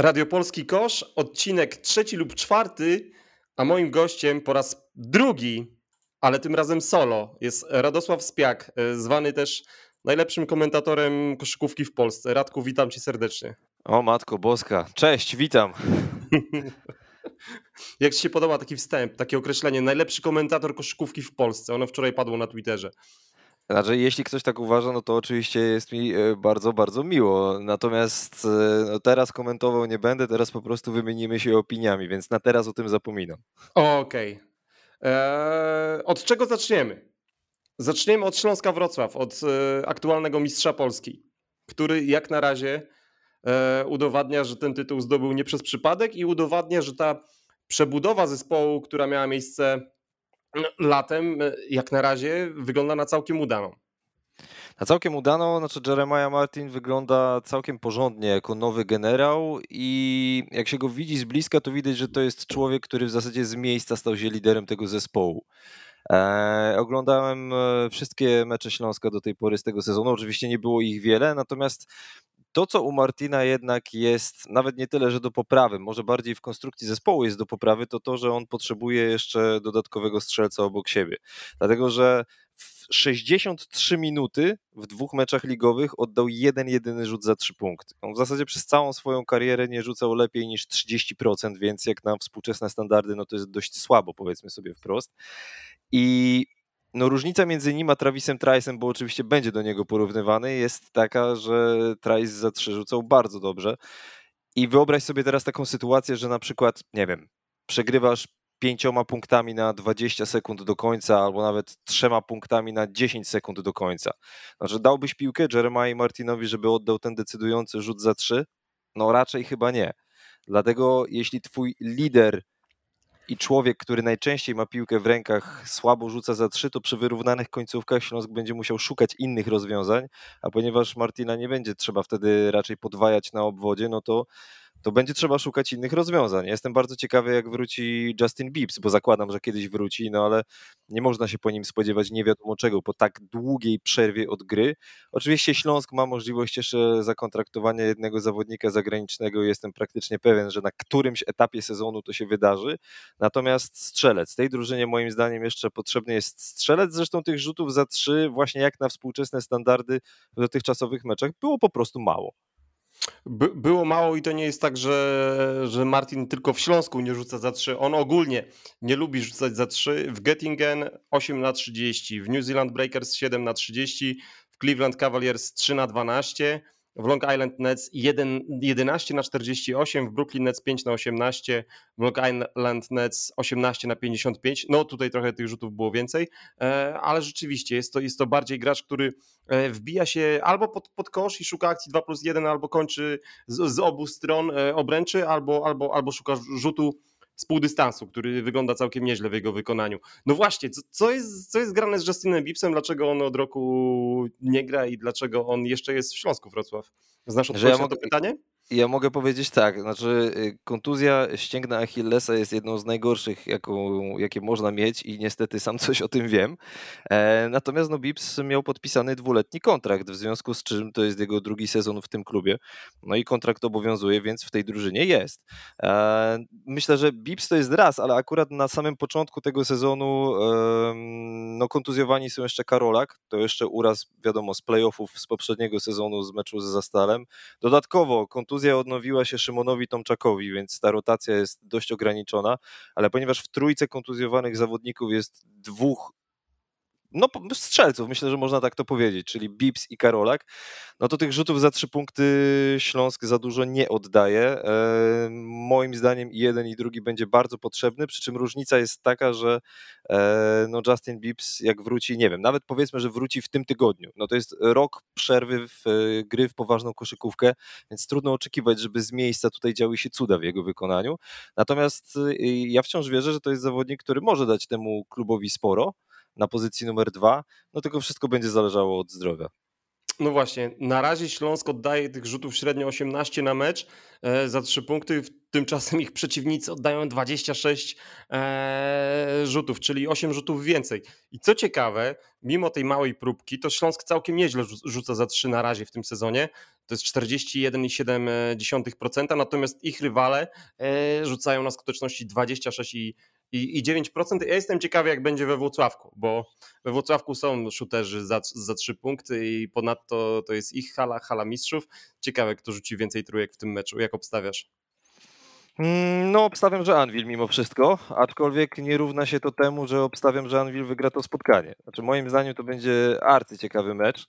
Radio Polski Kosz, odcinek trzeci lub czwarty, a moim gościem po raz drugi, ale tym razem solo, jest Radosław Spiak, e, zwany też najlepszym komentatorem koszykówki w Polsce. Radku, witam cię serdecznie. O Matko Boska, cześć, witam. Jak ci się podoba taki wstęp, takie określenie, najlepszy komentator koszykówki w Polsce? Ono wczoraj padło na Twitterze. Znaczy, jeśli ktoś tak uważa, no to oczywiście jest mi e, bardzo, bardzo miło. Natomiast e, no teraz komentował nie będę, teraz po prostu wymienimy się opiniami, więc na teraz o tym zapominam. Okej. Okay. Eee, od czego zaczniemy? Zaczniemy od Śląska Wrocław, od e, aktualnego mistrza Polski, który jak na razie e, udowadnia, że ten tytuł zdobył nie przez przypadek i udowadnia, że ta przebudowa zespołu, która miała miejsce latem, e, jak na razie wygląda na całkiem udaną. Na całkiem udaną, znaczy Jeremiah Martin wygląda całkiem porządnie jako nowy generał i jak się go widzi z bliska, to widać, że to jest człowiek, który w zasadzie z miejsca stał się liderem tego zespołu. E, oglądałem e, wszystkie mecze Śląska do tej pory z tego sezonu. Oczywiście nie było ich wiele, natomiast to, co u Martina jednak jest nawet nie tyle, że do poprawy, może bardziej w konstrukcji zespołu jest do poprawy, to to, że on potrzebuje jeszcze dodatkowego strzelca obok siebie. Dlatego, że w 63 minuty w dwóch meczach ligowych oddał jeden jedyny rzut za trzy punkty. On w zasadzie przez całą swoją karierę nie rzucał lepiej niż 30%, więc jak na współczesne standardy, no to jest dość słabo, powiedzmy sobie wprost. I no różnica między nim a Travisem Trice'em, bo oczywiście będzie do niego porównywany, jest taka, że Trice za trzy rzucał bardzo dobrze. I wyobraź sobie teraz taką sytuację, że na przykład, nie wiem, przegrywasz pięcioma punktami na 20 sekund do końca, albo nawet trzema punktami na 10 sekund do końca. Znaczy, dałbyś piłkę Jeremiah Martinowi, żeby oddał ten decydujący rzut za trzy? No raczej chyba nie. Dlatego jeśli twój lider i człowiek, który najczęściej ma piłkę w rękach, słabo rzuca za trzy, to przy wyrównanych końcówkach Śląsk będzie musiał szukać innych rozwiązań, a ponieważ Martina nie będzie trzeba wtedy raczej podwajać na obwodzie, no to to będzie trzeba szukać innych rozwiązań. jestem bardzo ciekawy, jak wróci Justin Biebs, bo zakładam, że kiedyś wróci, no ale nie można się po nim spodziewać nie wiadomo czego, po tak długiej przerwie od gry. Oczywiście Śląsk ma możliwość jeszcze zakontraktowania jednego zawodnika zagranicznego i jestem praktycznie pewien, że na którymś etapie sezonu to się wydarzy. Natomiast strzelec. Tej drużynie moim zdaniem jeszcze potrzebny jest strzelec. Zresztą tych rzutów za trzy, właśnie jak na współczesne standardy w dotychczasowych meczach, było po prostu mało. By, było mało i to nie jest tak, że, że Martin tylko w Śląsku nie rzuca za 3. On ogólnie nie lubi rzucać za 3. W Göttingen 8 na 30, w New Zealand Breakers 7 na 30, w Cleveland Cavaliers 3 na 12 w Long Island Nets 1, 11 na 48, w Brooklyn Nets 5 na 18, w Long Island Nets 18 na 55. No tutaj trochę tych rzutów było więcej, e, ale rzeczywiście jest to, jest to bardziej gracz, który e, wbija się albo pod, pod kosz i szuka akcji 2 plus 1, albo kończy z, z obu stron e, obręczy, albo, albo, albo szuka rzutu z pół dystansu, który wygląda całkiem nieźle w jego wykonaniu. No właśnie, co, co, jest, co jest grane z Justinem Bibsem? Dlaczego on od roku nie gra i dlaczego on jeszcze jest w Śląsku Wrocław? Znasz odpowiedź ja na to pytanie? Ja mogę powiedzieć tak, znaczy y, kontuzja ścięgna Achillesa jest jedną z najgorszych, jaką, jakie można mieć i niestety sam coś o tym wiem. E, natomiast no Bips miał podpisany dwuletni kontrakt, w związku z czym to jest jego drugi sezon w tym klubie. No i kontrakt obowiązuje, więc w tej drużynie jest. E, myślę, że Bips to jest raz, ale akurat na samym początku tego sezonu e, no kontuzjowani są jeszcze Karolak, to jeszcze uraz wiadomo z playoffów z poprzedniego sezonu z meczu ze Zastalem. Dodatkowo kontuzja kontuzja odnowiła się Szymonowi Tomczakowi, więc ta rotacja jest dość ograniczona, ale ponieważ w trójce kontuzjowanych zawodników jest dwóch no, strzelców, myślę, że można tak to powiedzieć, czyli Bips i Karolak, no to tych rzutów za trzy punkty Śląsk za dużo nie oddaje. E, moim zdaniem i jeden i drugi będzie bardzo potrzebny, przy czym różnica jest taka, że e, no Justin Bips jak wróci, nie wiem, nawet powiedzmy, że wróci w tym tygodniu, no to jest rok przerwy w e, gry w poważną koszykówkę, więc trudno oczekiwać, żeby z miejsca tutaj działy się cuda w jego wykonaniu. Natomiast ja wciąż wierzę, że to jest zawodnik, który może dać temu klubowi sporo na pozycji numer dwa, no tylko wszystko będzie zależało od zdrowia. No właśnie, na razie Śląsk oddaje tych rzutów średnio 18 na mecz e, za 3 punkty. tymczasem ich przeciwnicy oddają 26 e, rzutów, czyli 8 rzutów więcej. I co ciekawe, mimo tej małej próbki, to Śląsk całkiem nieźle rzuca za 3 na razie w tym sezonie. To jest 41,7%, natomiast ich rywale e, rzucają na skuteczności 26 i i, i 9%. Ja jestem ciekawy, jak będzie we Włocławku, bo we Włocławku są shooterzy za, za 3 punkty i ponadto to jest ich hala, hala mistrzów. Ciekawe, kto rzuci więcej trójek w tym meczu. Jak obstawiasz? Mm, no, obstawiam, że Anvil mimo wszystko, aczkolwiek nie równa się to temu, że obstawiam, że Anvil wygra to spotkanie. Znaczy, moim zdaniem to będzie arcy ciekawy mecz.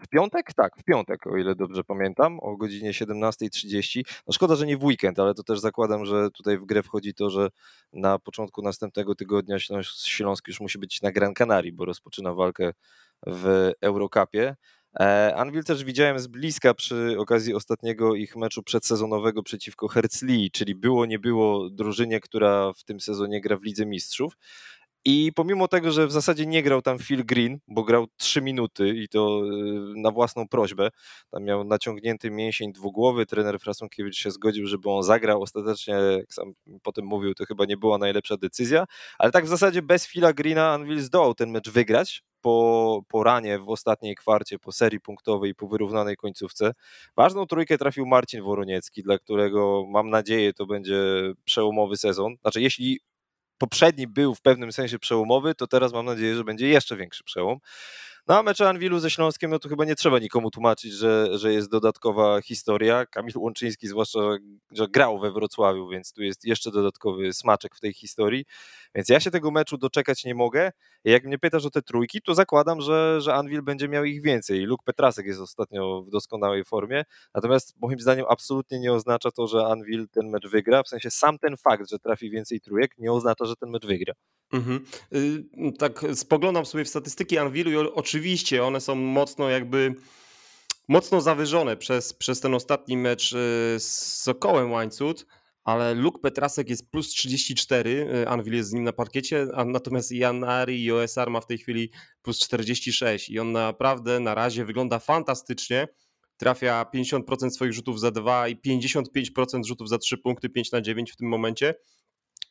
W piątek? Tak, w piątek, o ile dobrze pamiętam, o godzinie 17.30. No szkoda, że nie w weekend, ale to też zakładam, że tutaj w grę wchodzi to, że na początku następnego tygodnia Śląsk już musi być na Gran Canaria, bo rozpoczyna walkę w Eurocupie. E, Anvil też widziałem z bliska przy okazji ostatniego ich meczu przedsezonowego przeciwko Herzlii, czyli było nie było drużynie, która w tym sezonie gra w Lidze Mistrzów. I pomimo tego, że w zasadzie nie grał tam Phil Green, bo grał 3 minuty i to y, na własną prośbę, tam miał naciągnięty mięsień dwugłowy, trener Frasunkiewicz się zgodził, żeby on zagrał. Ostatecznie, jak sam potem mówił, to chyba nie była najlepsza decyzja, ale tak w zasadzie bez Phila Greena Anvil zdołał ten mecz wygrać po, po ranie w ostatniej kwarcie, po serii punktowej i po wyrównanej końcówce. Ważną trójkę trafił Marcin Woroniecki, dla którego mam nadzieję to będzie przełomowy sezon. Znaczy, jeśli poprzedni był w pewnym sensie przełomowy, to teraz mam nadzieję, że będzie jeszcze większy przełom. No a mecze Anwilu ze Śląskiem, no to chyba nie trzeba nikomu tłumaczyć, że, że jest dodatkowa historia. Kamil Łączyński zwłaszcza, że grał we Wrocławiu, więc tu jest jeszcze dodatkowy smaczek w tej historii. Więc ja się tego meczu doczekać nie mogę. Jak mnie pytasz o te trójki, to zakładam, że, że Anvil będzie miał ich więcej. Luke Petrasek jest ostatnio w doskonałej formie, natomiast moim zdaniem absolutnie nie oznacza to, że Anvil ten mecz wygra. W sensie sam ten fakt, że trafi więcej trójek, nie oznacza, że ten mecz wygra. Mhm. Y, tak, spoglądam sobie w statystyki Anvilu i oczywiście one są mocno jakby mocno zawyżone przez, przez ten ostatni mecz y, z Sokołem Łańcut, ale Luke Petrasek jest plus 34, y, Anvil jest z nim na parkiecie, a natomiast Janari i OSR ma w tej chwili plus 46 i on naprawdę na razie wygląda fantastycznie. Trafia 50% swoich rzutów za 2 i 55% rzutów za 3 punkty, 5 na 9 w tym momencie.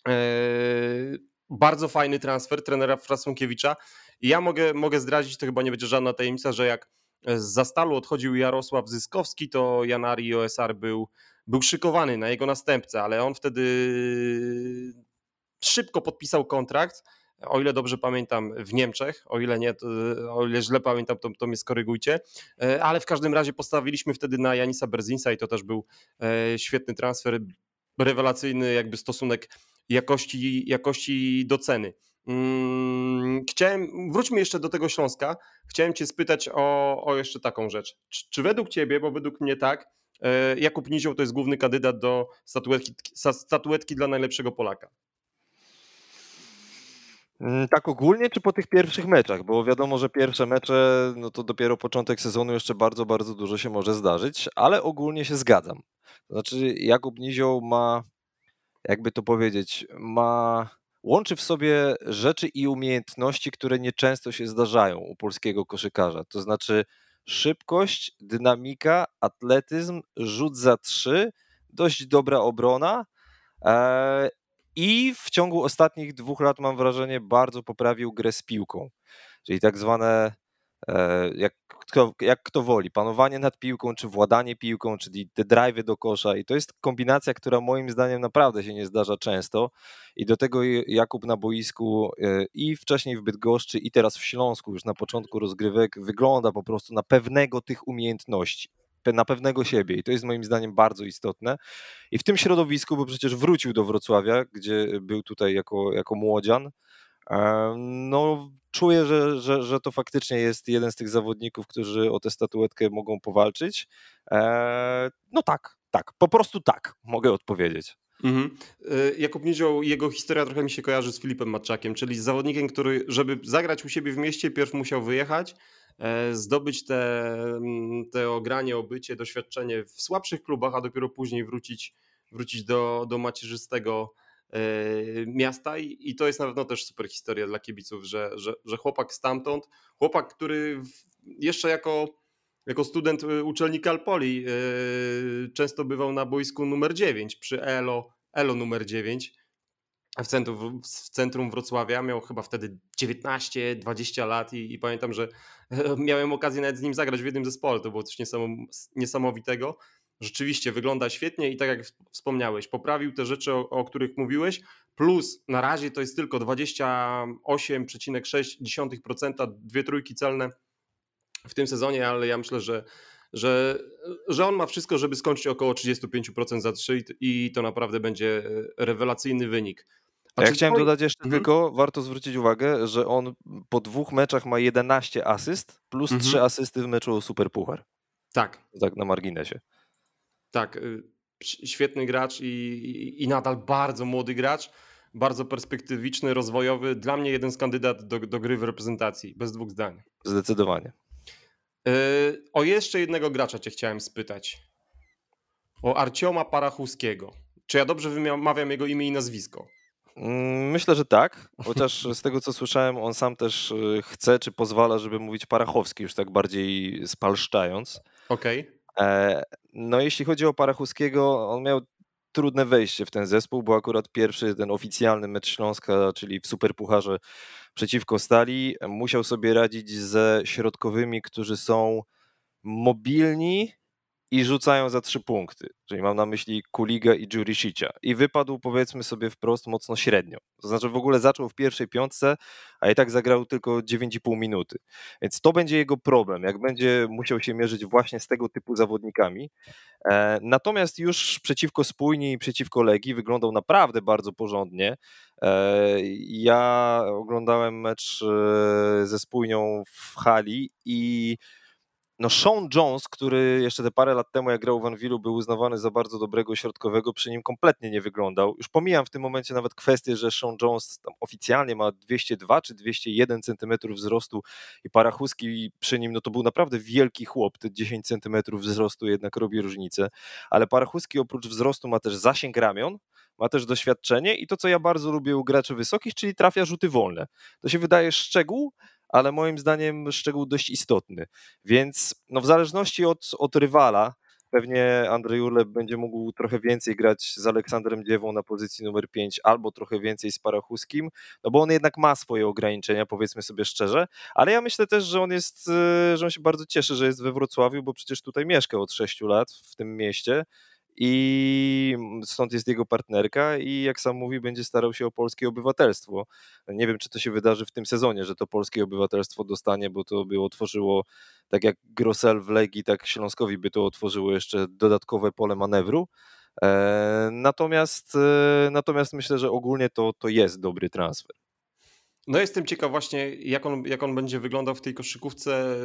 Eee, bardzo fajny transfer trenera Frasunkiewicza. I ja mogę, mogę zdradzić, to chyba nie będzie żadna tajemnica, że jak z Zastalu odchodził Jarosław Zyskowski, to Janari OSR był był szykowany na jego następcę, ale on wtedy szybko podpisał kontrakt, o ile dobrze pamiętam, w Niemczech, o ile nie, to, o ile źle pamiętam, to, to mnie skorygujcie, e, ale w każdym razie postawiliśmy wtedy na Janisa Berzinsa i to też był e, świetny transfer, rewelacyjny jakby stosunek jakości, jakości do ceny. Mm, chciałem, wróćmy jeszcze do tego Śląska. Chciałem Cię spytać o, o jeszcze taką rzecz. Czy, czy według Ciebie, bo według mnie tak, E, Jakub Nizioł to jest główny kandydat do statuetki, statuetki dla najlepszego Polaka. Mm, tak ogólnie, czy po tych pierwszych meczach? Bo wiadomo, że pierwsze mecze, no to dopiero początek sezonu, jeszcze bardzo, bardzo dużo się może zdarzyć, ale ogólnie się zgadzam. Znaczy, Jakub Nizioł ma, jakby to powiedzieć, ma, łączy w sobie rzeczy i umiejętności, które nieczęsto się zdarzają u polskiego koszykarza. To znaczy, szybkość, dynamika, atletyzm, rzut za trzy, dość dobra obrona. E, I w ciągu ostatnich dwóch lat, mam wrażenie, bardzo poprawił grę z piłką. Czyli tak zwane jak kto, jak kto woli, panowanie nad piłką, czy władanie piłką, czyli te drive'y do kosza. I to jest kombinacja, która moim zdaniem naprawdę się nie zdarza często. I do tego Jakub na boisku e, i wcześniej w Bydgoszczy i teraz w Śląsku już na początku rozgrywek wygląda po prostu na pewnego tych umiejętności na pewnego siebie. I to jest moim zdaniem bardzo istotne. I w tym środowisku, bo przecież wrócił do Wrocławia, gdzie był tutaj jako, jako młodzian, no, czuję, że, że, że to faktycznie jest jeden z tych zawodników, którzy o tę statuetkę mogą powalczyć. E, no tak, tak, po prostu tak, mogę odpowiedzieć. Mhm. E, Jakub Nizioł, jego historia trochę mi się kojarzy z Filipem Matczakiem, czyli z zawodnikiem, który, żeby zagrać u siebie w mieście, pierw musiał wyjechać, e, zdobyć te, mm, te ogranie, obycie, doświadczenie w słabszych klubach, a dopiero później wrócić, wrócić do, do macierzystego miasta i, to jest na pewno też super historia dla kibiców, że, że, że chłopak stamtąd, chłopak, który jeszcze jako jako student y, uczelni Calpoli yy, często bywał na boisku numer 9 przy ELO, ELO numer 9 w centrum, w centrum Wrocławia. Miał chyba wtedy 19-20 lat i, i, pamiętam, że miałem okazję nawet z nim zagrać w jednym zespole. To było coś niesamowitego. Rzeczywiście wygląda świetnie i tak jak wspomniałeś, poprawił te rzeczy, o, o których mówiłeś, plus na razie to jest tylko 28,6%, dwie trójki celne w tym sezonie, ale ja myślę, że, że, że on ma wszystko, żeby skończyć około 35% za 3 i to naprawdę będzie rewelacyjny wynik. A ja chciałem dodać jeszcze mhm. tylko, warto zwrócić uwagę, że on po dwóch meczach ma 11 asyst plus mhm. 3 asysty w meczu o Superpuchar. Tak. Tak na marginesie. Tak, y, świetny gracz i, i, i, nadal bardzo młody gracz, bardzo perspektywiczny, rozwojowy. Dla mnie jeden z kandydat do, do gry w reprezentacji, bez dwóch zdań. Zdecydowanie. Yy, o jeszcze jednego gracza cię chciałem spytać. O Arcioma Parachuskiego. Czy ja dobrze wymawiam jego imię i nazwisko? Mm, myślę, że tak, chociaż z tego co słyszałem, on sam też y, chce, czy pozwala, żeby mówić Parachowski, już tak bardziej spalszczając. Okej. Okay. E, no jeśli chodzi o Parachuskiego, on miał trudne wejście w ten zespół, bo akurat pierwszy ten oficjalny mecz Śląska, czyli w Superpucharze przeciwko Stali, musiał sobie radzić ze środkowymi, którzy są mobilni, i rzucają za trzy punkty. Czyli mam na myśli Kuligę i Jurisicia. I wypadł powiedzmy sobie wprost mocno średnio. To znaczy w ogóle zaczął w pierwszej piątce, a i tak zagrał tylko 9,5 minuty. Więc to będzie jego problem, jak będzie musiał się mierzyć właśnie z tego typu zawodnikami. E, natomiast już przeciwko Spójni i przeciwko Legii wyglądał naprawdę bardzo porządnie. E, ja oglądałem mecz e, ze Spójnią w hali i no Sean Jones, który jeszcze te parę lat temu, jak grał w Anwilu, był uznawany za bardzo dobrego środkowego, przy nim kompletnie nie wyglądał. Już pomijam w tym momencie nawet kwestię, że Sean Jones oficjalnie ma 202 czy 201 cm wzrostu i Parachuski przy nim, no to był naprawdę wielki chłop, te 10 cm wzrostu jednak robi różnicę, ale Parachuski oprócz wzrostu ma też zasięg ramion, ma też doświadczenie i to, co ja bardzo lubię u graczy wysokich, czyli trafia rzuty wolne. To się wydaje szczegół, ale moim zdaniem szczegół dość istotny. Więc no w zależności od, od rywala, pewnie Andrzej Urlep będzie mógł trochę więcej grać z Aleksandrem Dziewą na pozycji numer 5 albo trochę więcej z Parachuskim, no bo on jednak ma swoje ograniczenia, powiedzmy sobie szczerze, ale ja myślę też, że on jest, e, że on się bardzo cieszy, że jest we Wrocławiu, bo przecież tutaj mieszka od 6 lat w tym mieście i stąd jest jego partnerka i jak sam mówi, będzie starał się o polskie obywatelstwo. Nie wiem, czy to się wydarzy w tym sezonie, że to polskie obywatelstwo dostanie, bo to by otworzyło, tak jak Grosel w Legii, tak Śląskowi by to otworzyło jeszcze dodatkowe pole manewru. E, natomiast, e, natomiast myślę, że ogólnie to, to jest dobry transfer. No jestem ciekaw właśnie, jak on, jak on będzie wyglądał w tej koszykówce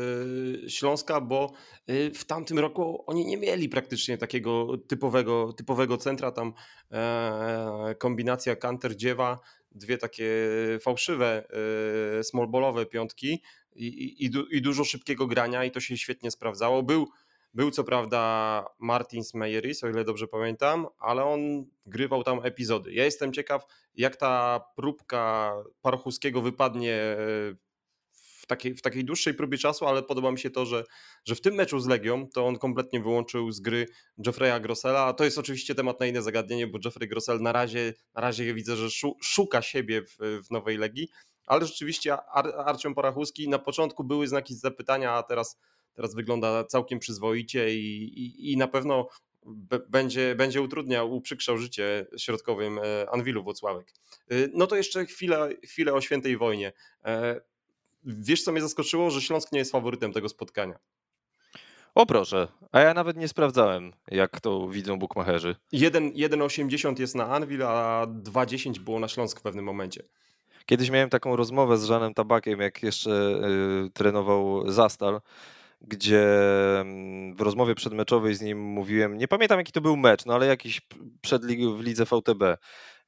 e, Śląska, bo e, w tamtym roku oni nie mieli praktycznie takiego typowego, typowego centra, tam e, kombinacja Kanter-Dziewa, dwie takie fałszywe, smallballowe piątki i, i, i, dużo szybkiego grania i to się świetnie sprawdzało. Był był co prawda Martins Meyeris, o ile dobrze pamiętam, ale on grywał tam epizody. Ja jestem ciekaw, jak ta próbka Parchuskiego wypadnie e, w takiej, w takiej dłuższej próbie czasu, ale podoba mi się to, że, że w tym meczu z Legią to on kompletnie wyłączył z gry Jeffrey'a Grossela. To jest oczywiście temat na inne zagadnienie, bo Jeffrey Grossel na razie, na razie widzę, że szuka siebie w, w nowej Legii, ale rzeczywiście Ar Arcią Parachuski na początku były znaki zapytania, a teraz teraz wygląda całkiem przyzwoicie i, i, i na pewno będzie, będzie utrudniał, uprzykrzał życie środkowym e, Anwilu Włocławek. E, no to jeszcze chwilę, chwilę o świętej wojnie. E, wiesz, co mnie zaskoczyło? Że Śląsk nie jest faworytem tego spotkania. O proszę, a ja nawet nie sprawdzałem, jak to widzą bukmacherzy. 1,80 jest na Anwil, a 2,10 było na Śląsk w pewnym momencie. Kiedyś miałem taką rozmowę z Żanem Tabakiem, jak jeszcze trenował Zastal gdzie mm, w rozmowie przedmeczowej z nim mówiłem, nie pamiętam jaki to był mecz, no ale jakiś przed w lidze VTB,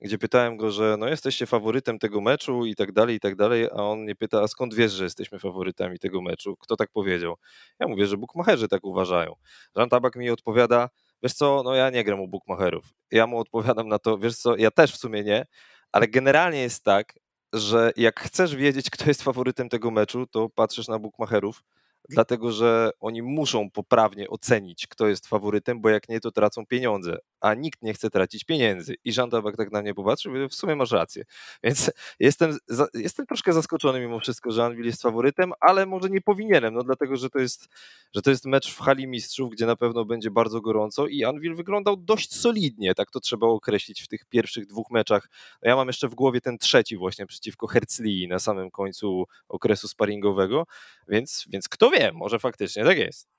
gdzie pytałem go, że no jesteście faworytem tego meczu i tak dalej, i tak dalej, a on mnie pyta, a skąd wiesz, że jesteśmy faworytami tego meczu? Kto tak powiedział? Ja mówię, że bukmacherzy tak uważają. Jan Tabak mi odpowiada, wiesz co, no ja nie gram u bukmacherów. Ja mu odpowiadam na to, wiesz co, ja też w sumie nie, ale generalnie jest tak, że jak chcesz wiedzieć, kto jest faworytem tego meczu, to patrzysz na bukmacherów, dlatego że oni muszą poprawnie ocenić, kto jest faworytem, bo jak nie, to tracą pieniądze, a nikt nie chce tracić pieniędzy. I Jean Tabak tak na mnie popatrzył, w sumie masz rację. Więc jestem, jestem troszkę zaskoczony mimo wszystko, że Anvil jest faworytem, ale może nie powinienem, no dlatego, że to jest, że to jest mecz w hali mistrzów, gdzie na pewno będzie bardzo gorąco i Anvil wyglądał dość solidnie, tak to trzeba określić w tych pierwszych dwóch meczach. Ja mam jeszcze w głowie ten trzeci właśnie przeciwko Herzlii na samym końcu okresu sparingowego, więc, więc kto wie, może faktycznie tak jest.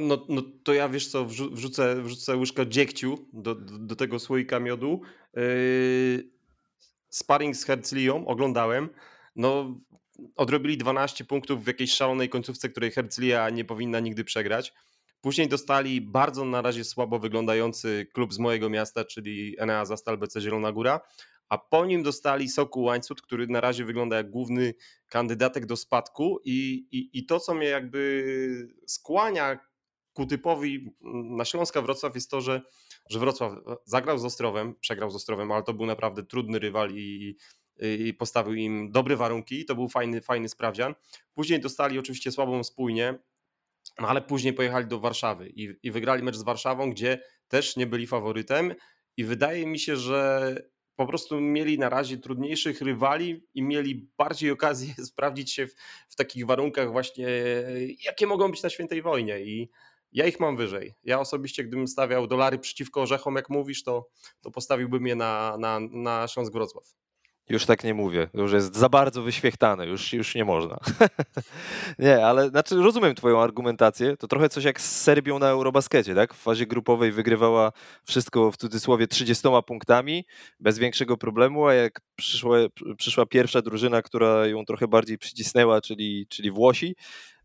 No, no to ja wiesz co, wrzucę, wrzucę łyżkę dziegciu do, do, do tego słoika miodu. Yy, sparring z Herzlią oglądałem. No, odrobili 12 punktów w jakiejś szalonej końcówce, której Herzlia nie powinna nigdy przegrać. Później dostali bardzo na razie słabo wyglądający klub z mojego miasta, czyli Enea Zastal BC Zielona Góra, a po nim dostali Soku Łańcut, który na razie wygląda jak główny kandydatek do spadku. I, i, i to, co mnie jakby skłania ku typowi na Śląska Wrocław jest to, że, że Wrocław zagrał z Ostrowem, przegrał z Ostrowem, ale to był naprawdę trudny rywal i, i postawił im dobre warunki, to był fajny, fajny sprawdzian. Później dostali oczywiście słabą spójnię, no ale później pojechali do Warszawy i, i wygrali mecz z Warszawą, gdzie też nie byli faworytem. I wydaje mi się, że po prostu mieli na razie trudniejszych rywali i mieli bardziej okazję sprawdzić się w, w, takich warunkach właśnie, jakie mogą być na świętej wojnie i ja ich mam wyżej. Ja osobiście, gdybym stawiał dolary przeciwko orzechom, jak mówisz, to, to postawiłbym je na, na, na Śląsk Wrocław. Już tak nie mówię, już jest za bardzo wyświechtane, już, już nie można. nie, ale znaczy rozumiem twoją argumentację, to trochę coś jak z Serbią na Eurobaskecie, tak? W fazie grupowej wygrywała wszystko w cudzysłowie 30 punktami, bez większego problemu, a jak przyszła, przyszła pierwsza drużyna, która ją trochę bardziej przycisnęła, czyli, czyli Włosi,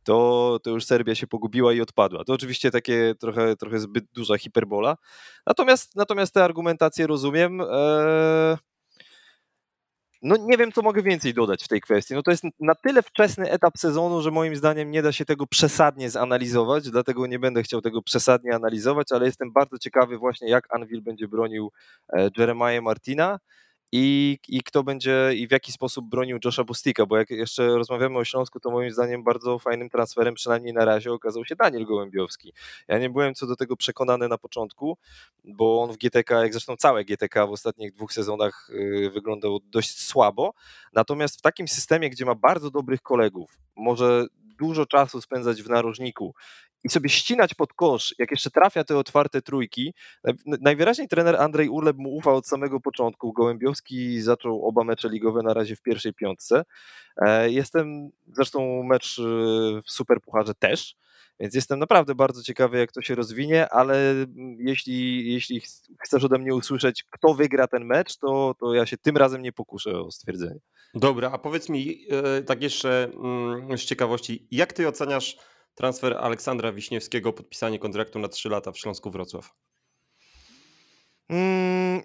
to, to już Serbia się pogubiła i odpadła. To oczywiście takie trochę, trochę zbyt duża hiperbola. Natomiast, natomiast te argumentacje rozumiem. Eee no nie wiem, co mogę więcej dodać w tej kwestii. No to jest na tyle wczesny etap sezonu, że moim zdaniem nie da się tego przesadnie zanalizować, dlatego nie będę chciał tego przesadnie analizować, ale jestem bardzo ciekawy właśnie, jak Anvil będzie bronił e, Jeremiah Martina i, i kto będzie i w jaki sposób bronił Josha Bustika, bo jak jeszcze rozmawiamy o Śląsku, to moim zdaniem bardzo fajnym transferem, przynajmniej na razie, okazał się Daniel Gołębiowski. Ja nie byłem co do tego przekonany na początku, bo on w GTK, jak zresztą całe GTK w ostatnich dwóch sezonach y, wyglądał dość słabo, natomiast w takim systemie, gdzie ma bardzo dobrych kolegów, może dużo czasu spędzać w narożniku i sobie ścinać pod kosz, jak jeszcze trafia te otwarte trójki. Najwyraźniej trener Andrzej Urleb mu ufał od samego początku. Gołębiowski zaczął oba mecze ligowe na razie w pierwszej piątce. E, jestem, zresztą mecz e, w Superpucharze też, więc jestem naprawdę bardzo ciekawy, jak to się rozwinie, ale jeśli, jeśli chcesz ode mnie usłyszeć, kto wygra ten mecz, to, to ja się tym razem nie pokuszę o stwierdzenie. Dobra, a powiedz mi e, tak jeszcze mm, z ciekawości, jak ty oceniasz transfer Aleksandra Wiśniewskiego, podpisanie kontraktu na 3 lata w Śląsku Wrocław? Mm,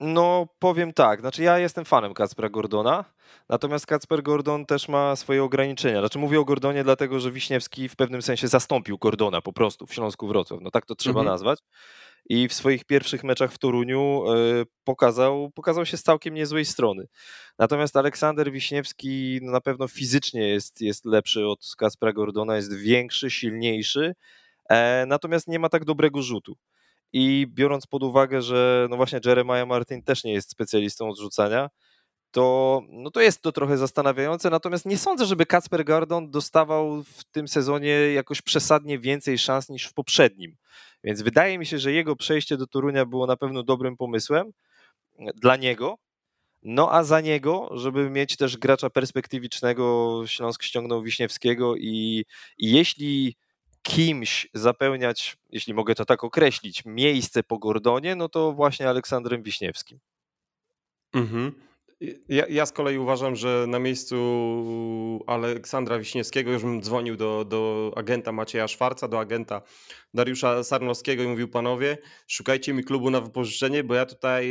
no, powiem tak. Znaczy, ja jestem fanem Kacpera Gordona, natomiast Kacper Gordon też ma swoje ograniczenia. Znaczy, mówię o Gordonie, dlatego że Wiśniewski w pewnym sensie zastąpił Gordona po prostu w Śląsku Wrocław. No, tak to trzeba mhm. nazwać i w swoich pierwszych meczach w Toruniu e, pokazał, pokazał się z całkiem niezłej strony. Natomiast Aleksander Wiśniewski no na pewno fizycznie jest, jest lepszy od Kaspra Gordona, jest większy, silniejszy, e, natomiast nie ma tak dobrego rzutu. I biorąc pod uwagę, że no właśnie Jeremiah Martin też nie jest specjalistą od rzucania, to, no to jest to trochę zastanawiające. Natomiast nie sądzę, żeby Kacper Gordon dostawał w tym sezonie jakoś przesadnie więcej szans niż w poprzednim. Więc wydaje mi się, że jego przejście do Torunia było na pewno dobrym pomysłem dla niego. No a za niego, żeby mieć też gracza perspektywicznego, Śląsk ściągnął Wiśniewskiego i, i jeśli kimś zapełniać, jeśli mogę to tak określić, miejsce po Gordonie, no to właśnie Aleksandrem Wiśniewskim. Mhm. Ja, ja, z kolei uważam, że na miejscu Aleksandra Wiśniewskiego już bym dzwonił do, do agenta Macieja Szwarca, do agenta Dariusza Sarnowskiego i mówił panowie, szukajcie mi klubu na wypożyczenie, bo ja tutaj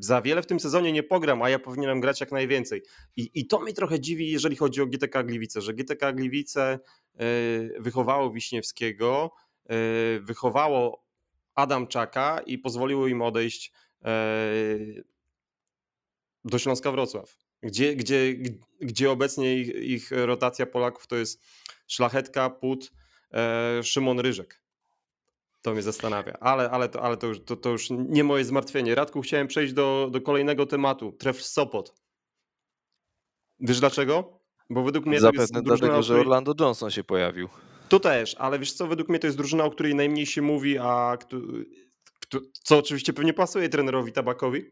za wiele w tym sezonie nie pogram, a ja powinienem grać jak najwięcej. I, i to mnie trochę dziwi, jeżeli chodzi o GTK Gliwice, że GTK Gliwice e, wychowało Wiśniewskiego, e, wychowało Adamczaka i pozwoliło im odejść e, do Śląska Wrocław, gdzie, gdzie, gdzie obecnie ich, ich rotacja Polaków to jest Szlachetka, Put, e, Szymon Ryżek. To mnie zastanawia, ale, ale, to, ale to, już, to, to już nie moje zmartwienie. Radku, chciałem przejść do, do kolejnego tematu. Tref Sopot. Wiesz dlaczego? Bo według mnie Zapewne to jest drużyna, dlatego, że Orlando Johnson się pojawił. To też, ale wiesz co, według mnie to jest drużyna, o której najmniej się mówi, a co oczywiście pewnie pasuje trenerowi Tabakowi,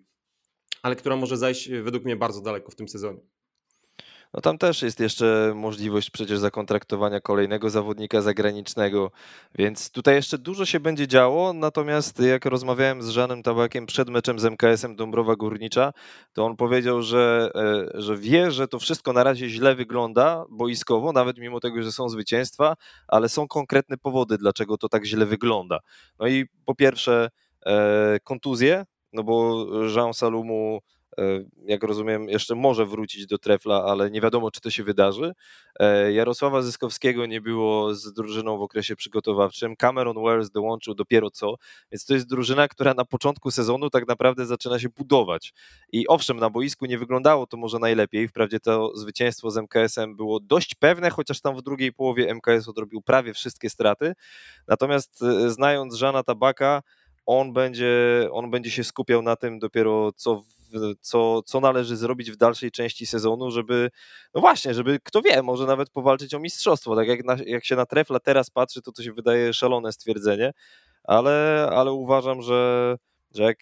ale która może zajść według mnie bardzo daleko w tym sezonie. No tam też jest jeszcze możliwość przecież zakontraktowania kolejnego zawodnika zagranicznego, więc tutaj jeszcze dużo się będzie działo. Natomiast jak rozmawiałem z Żanem Tabakiem przed meczem z MKS-em Dąbrowa Górnicza, to on powiedział, że, e, że wie, że to wszystko na razie źle wygląda boiskowo, nawet mimo tego, że są zwycięstwa, ale są konkretne powody, dlaczego to tak źle wygląda. No i po pierwsze e, kontuzje, no bo Jean Salumu E, jak rozumiem, jeszcze może wrócić do trefla, ale nie wiadomo, czy to się wydarzy. E, Jarosława Zyskowskiego nie było z drużyną w okresie przygotowawczym. Cameron Wells dołączył dopiero co, więc to jest drużyna, która na początku sezonu tak naprawdę zaczyna się budować. I owszem, na boisku nie wyglądało to może najlepiej. Wprawdzie to zwycięstwo z MKS-em było dość pewne, chociaż tam w drugiej połowie MKS odrobił prawie wszystkie straty. Natomiast e, znając Żana Tabaka, on będzie, on będzie się skupiał na tym dopiero, co co, co należy zrobić w dalszej części sezonu, żeby, no właśnie, żeby kto wie, może nawet powalczyć o mistrzostwo. Tak jak, na, jak się na trefla teraz patrzy, to to się wydaje szalone stwierdzenie, ale, ale uważam, że, że jak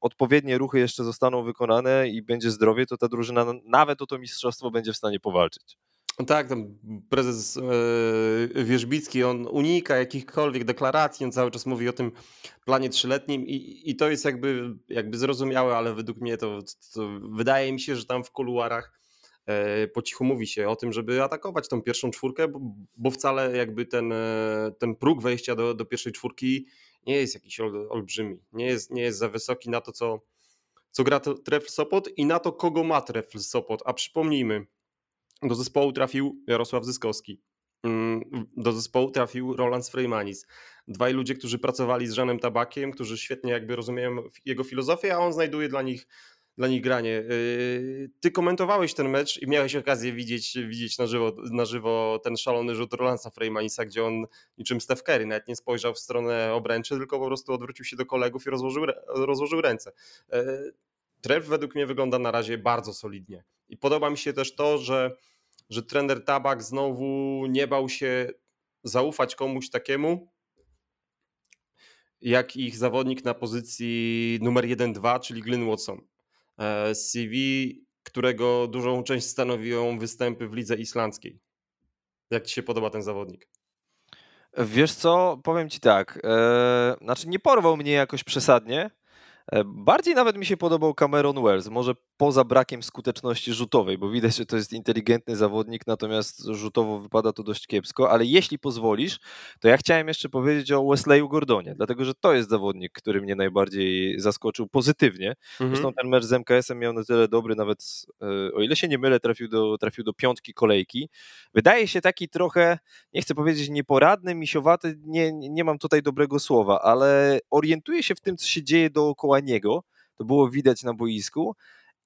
odpowiednie ruchy jeszcze zostaną wykonane i będzie zdrowie, to ta drużyna nawet o to mistrzostwo będzie w stanie powalczyć. Tak, tam prezes e, Wierzbicki, on unika jakichkolwiek deklaracji, on cały czas mówi o tym planie trzyletnim i, i to jest jakby, jakby zrozumiałe, ale według mnie to, to wydaje mi się, że tam w kuluarach e, po cichu mówi się o tym, żeby atakować tą pierwszą czwórkę, bo, bo wcale jakby ten, e, ten próg wejścia do, do pierwszej czwórki nie jest jakiś olbrzymi, nie jest, nie jest za wysoki na to, co, co gra Trefl Sopot i na to, kogo ma Trefl Sopot, a przypomnijmy, do zespołu trafił Jarosław Zyskowski. Mm, do zespołu trafił Roland Freymanis. Dwaj ludzie, którzy pracowali z Żanem Tabakiem, którzy świetnie jakby rozumieją jego filozofię, a on znajduje dla nich, dla nich granie. Yy, ty komentowałeś ten mecz i miałeś okazję widzieć, widzieć na, żywo, na żywo ten szalony rzut Rolandsa Freymanisa, gdzie on niczym Steph Curry nawet nie spojrzał w stronę obręczy, tylko po prostu odwrócił się do kolegów i rozłożył, rozłożył ręce. Yy, Trev według mnie wygląda na razie bardzo solidnie. I podoba mi się też to, że że trener Tabak znowu nie bał się zaufać komuś takiemu, jak ich zawodnik na pozycji numer 1-2, czyli Glyn Watson. E, CV, którego dużą część stanowią występy w lidze islandzkiej. Jak ci się podoba ten zawodnik? Wiesz co, powiem ci tak, e, znaczy nie porwał mnie jakoś przesadnie, bardziej nawet mi się podobał Cameron Wells, może poza brakiem skuteczności rzutowej, bo widać, że to jest inteligentny zawodnik, natomiast rzutowo wypada to dość kiepsko, ale jeśli pozwolisz, to ja chciałem jeszcze powiedzieć o Wesleyu Gordonie, dlatego że to jest zawodnik, który mnie najbardziej zaskoczył pozytywnie. Mhm. Zresztą ten mecz z MKS-em miał na tyle dobry, nawet e, o ile się nie mylę, trafił do, trafił do piątki kolejki. Wydaje się taki trochę, nie chcę powiedzieć nieporadny, misiowaty, nie, nie mam tutaj dobrego słowa, ale orientuje się w tym, co się dzieje dookoła niego, to było widać na boisku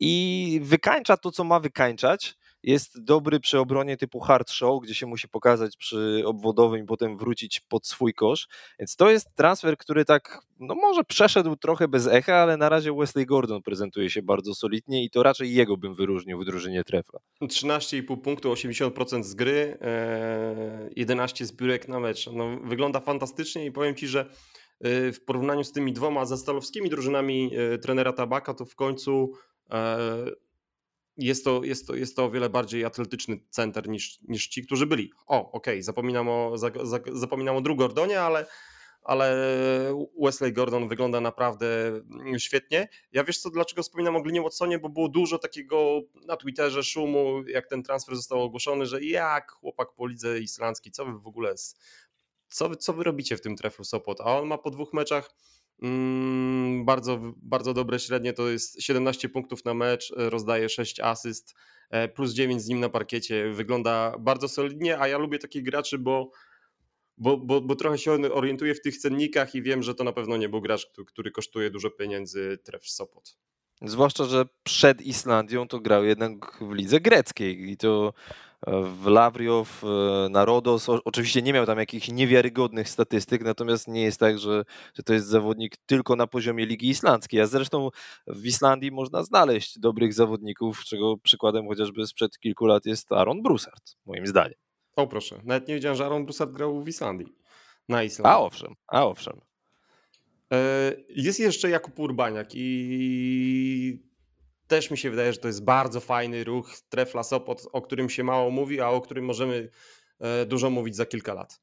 i wykańcza to, co ma wykańczać. Jest dobry przy obronie typu hard show, gdzie się musi pokazać przy obwodowym i potem wrócić pod swój kosz. Więc to jest transfer, który tak, no może przeszedł trochę bez echa, ale na razie Wesley Gordon prezentuje się bardzo solidnie i to raczej jego bym wyróżnił w drużynie trefla. 13,5 punktu, 80% z gry, 11 e, zbiórek na mecz. No, wygląda fantastycznie i powiem Ci, że w porównaniu z tymi dwoma zastalowskimi drużynami y, trenera Tabaka, to w końcu e, jest to, jest to, jest to o wiele bardziej atletyczny center niż, niż ci, którzy byli. O, okej, okay, zapominam, o, zapominam o Drew Gordonie, ale, ale Wesley Gordon wygląda naprawdę mm, świetnie. Ja wiesz co, dlaczego wspominam o Glinie Watsonie, bo było dużo takiego na Twitterze szumu, jak ten transfer został ogłoszony, że jak chłopak po lidze islandzkiej, co wy w ogóle co, co wy robicie w tym treflu Sopot? A on ma po dwóch meczach mm, bardzo, bardzo dobre średnie, to jest 17 punktów na mecz, rozdaje 6 asyst, e, plus 9 z nim na parkiecie. Wygląda bardzo solidnie, a ja lubię takich graczy, bo bo, bo, bo trochę się orientuję w tych cennikach i wiem, że to na pewno nie był gracz, który, który kosztuje dużo pieniędzy tref Sopot. Zwłaszcza, że przed Islandią to grał jednak w lidze greckiej i to w Lawriow, na Rodos. Oczywiście nie miał tam jakichś niewiarygodnych statystyk, natomiast nie jest tak, że, że to jest zawodnik tylko na poziomie Ligi Islandzkiej. A zresztą w Islandii można znaleźć dobrych zawodników, czego przykładem chociażby sprzed kilku lat jest Aaron Broussard, moim zdaniem. O proszę, nawet nie wiedziałem, że Aaron Broussard grał w Islandii. Na Islandii. A owszem, a owszem. E, jest jeszcze Jakub Urbaniak i też mi się wydaje, że to jest bardzo fajny ruch Trefla Sopot, o którym się mało mówi, a o którym możemy e, dużo mówić za kilka lat.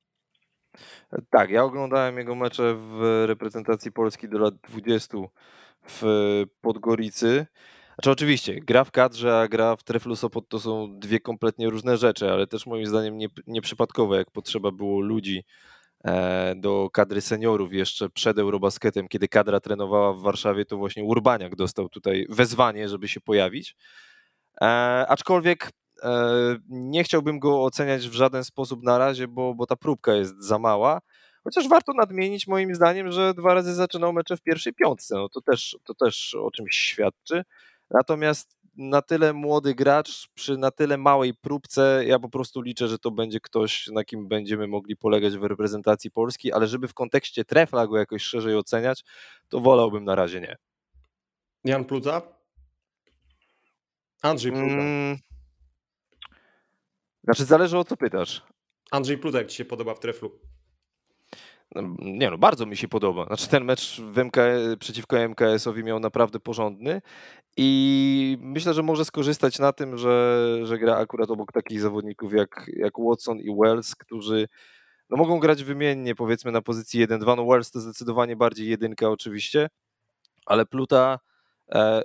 Tak, ja oglądałem jego mecze w reprezentacji Polski do lat 20 w Podgoricy. Znaczy oczywiście, gra w kadrze, a gra w Treflu Sopot to są dwie kompletnie różne rzeczy, ale też moim zdaniem nie, nieprzypadkowe, jak potrzeba było ludzi E, do kadry seniorów jeszcze przed Eurobasketem, kiedy kadra trenowała w Warszawie, to właśnie Urbaniak dostał tutaj wezwanie, żeby się pojawić. E, aczkolwiek e, nie chciałbym go oceniać w żaden sposób na razie, bo, bo ta próbka jest za mała. Chociaż warto nadmienić moim zdaniem, że dwa razy zaczynał mecze w pierwszej piątce. No to też, to też o czymś świadczy. Natomiast na tyle młody gracz, przy na tyle małej próbce, ja po prostu liczę, że to będzie ktoś, na kim będziemy mogli polegać w reprezentacji Polski, ale żeby w kontekście trefla go jakoś szerzej oceniać, to wolałbym na razie nie. Jan Pluta? Andrzej Pluta. Mm, znaczy zależy o co pytasz. Andrzej Pluta, jak ci się podoba w treflu? No, nie no, bardzo mi się podoba. Znaczy ten mecz w MK, przeciwko MKS-owi miał naprawdę porządny i myślę, że może skorzystać na tym, że, że gra akurat obok takich zawodników jak, jak Watson i Wells, którzy no, mogą grać wymiennie powiedzmy na pozycji 1-2. No Wells to zdecydowanie bardziej jedynka oczywiście, ale Pluta e,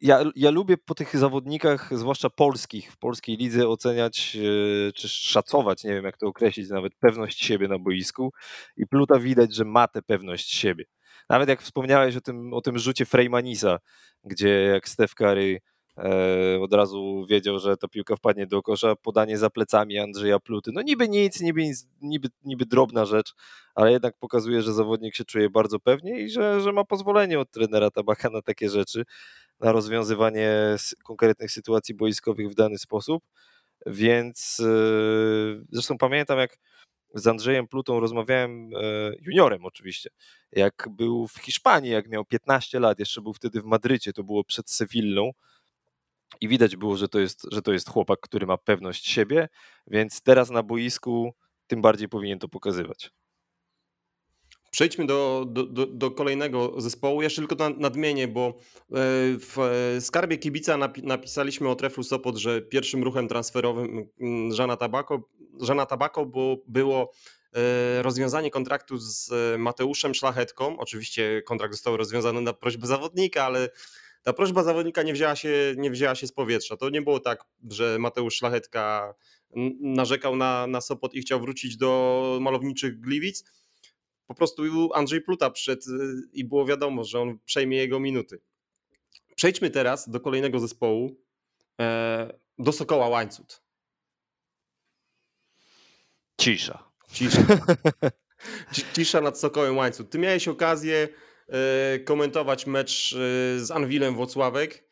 ja, ja lubię po tych zawodnikach, zwłaszcza polskich, w polskiej lidze oceniać e, czy szacować, nie wiem jak to określić, nawet pewność siebie na boisku i Pluta widać, że ma tę pewność siebie. Nawet jak wspomniałeś o tym, o tym rzucie Freymanisa, gdzie jak Steph Curry e, od razu wiedział, że ta piłka wpadnie do kosza, podanie za plecami Andrzeja Pluty. No niby nic, niby, niby, niby drobna rzecz, ale jednak pokazuje, że zawodnik się czuje bardzo pewnie i że, że ma pozwolenie od trenera Tabaka na takie rzeczy na rozwiązywanie konkretnych sytuacji boiskowych w dany sposób. Więc e, zresztą pamiętam, jak z Andrzejem Plutą rozmawiałem, e, juniorem oczywiście, jak był w Hiszpanii, jak miał 15 lat, jeszcze był wtedy w Madrycie, to było przed Sewillą. I widać było, że to, jest, że to jest chłopak, który ma pewność siebie, więc teraz na boisku tym bardziej powinien to pokazywać. Przejdźmy do, do, do, do, kolejnego zespołu. Jeszcze tylko nadmienię, bo e, w skarbie kibica napisaliśmy o Treflu Sopot, że pierwszym ruchem transferowym mm, Żana Tabako, Żana Tabako było, było e, rozwiązanie kontraktu z Mateuszem Szlachetką. Oczywiście kontrakt został rozwiązany na prośbę zawodnika, ale ta prośba zawodnika nie wzięła się, nie wzięła się z powietrza. To nie było tak, że Mateusz Szlachetka narzekał na, na Sopot i chciał wrócić do malowniczych Gliwic po prostu Andrzej Pluta przyszedł y, i było wiadomo, że on przejmie jego minuty. Przejdźmy teraz do kolejnego zespołu, e, do Sokoła Łańcut. Cisza. Cisza. Cisza nad Sokołem Łańcut. Ty miałeś okazję e, komentować mecz e, z Anwilem Włocławek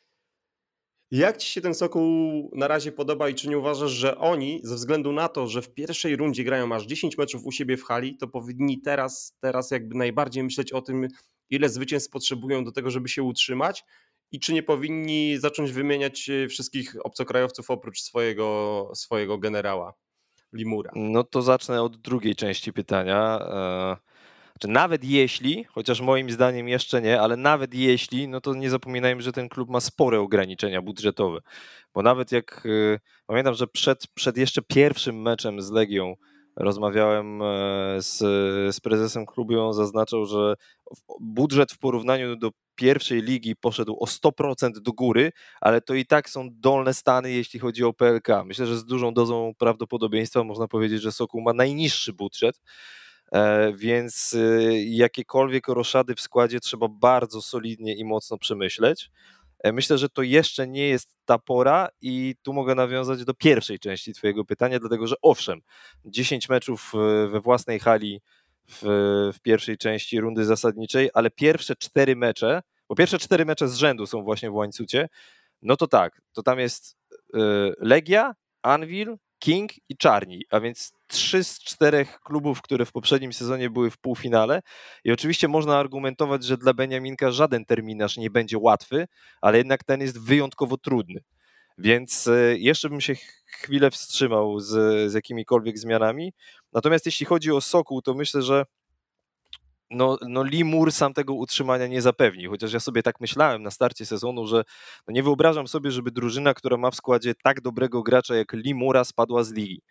jak ci się ten Sokół na razie podoba i czy nie uważasz, że oni ze względu na to, że w pierwszej rundzie grają aż 10 meczów u siebie w hali, to powinni teraz, teraz jakby najbardziej myśleć o tym, ile zwycięstw potrzebują do tego, żeby się utrzymać i czy nie powinni zacząć wymieniać e, wszystkich obcokrajowców oprócz swojego, swojego generała Limura? No to zacznę od drugiej części pytania. Znaczy, nawet jeśli, chociaż moim zdaniem jeszcze nie, ale nawet jeśli, no to nie zapominajmy, że ten klub ma spore ograniczenia budżetowe. Bo nawet jak y, pamiętam, że przed, przed jeszcze pierwszym meczem z Legią rozmawiałem e, z, z prezesem klubu on zaznaczał, że budżet w porównaniu do pierwszej ligi poszedł o 100% do góry, ale to i tak są dolne stany, jeśli chodzi o PLK. Myślę, że z dużą dozą prawdopodobieństwa można powiedzieć, że Sokół ma najniższy budżet. E, więc y, jakiekolwiek roszady w składzie trzeba bardzo solidnie i mocno przemyśleć. E, myślę, że to jeszcze nie jest ta pora i tu mogę nawiązać do pierwszej części Twojego pytania, dlatego że owszem, 10 meczów e, we własnej hali w, w pierwszej części rundy zasadniczej, ale pierwsze cztery mecze, bo pierwsze cztery mecze z rzędu są właśnie w łańcucie, no to tak, to tam jest Legia, Anvil, King i Czarni, a więc trzy z czterech klubów, które w poprzednim sezonie były w półfinale. I oczywiście można argumentować, że dla Beniaminka żaden terminarz nie będzie łatwy, ale jednak ten jest wyjątkowo trudny. Więc e, jeszcze bym się chwilę wstrzymał z, z jakimikolwiek zmianami. Natomiast jeśli chodzi o Sokół, to myślę, że no, no Limur sam tego utrzymania nie zapewni, chociaż ja sobie tak myślałem na starcie sezonu, że no nie wyobrażam sobie, żeby drużyna, która ma w składzie tak dobrego gracza jak Limura spadła z ligi.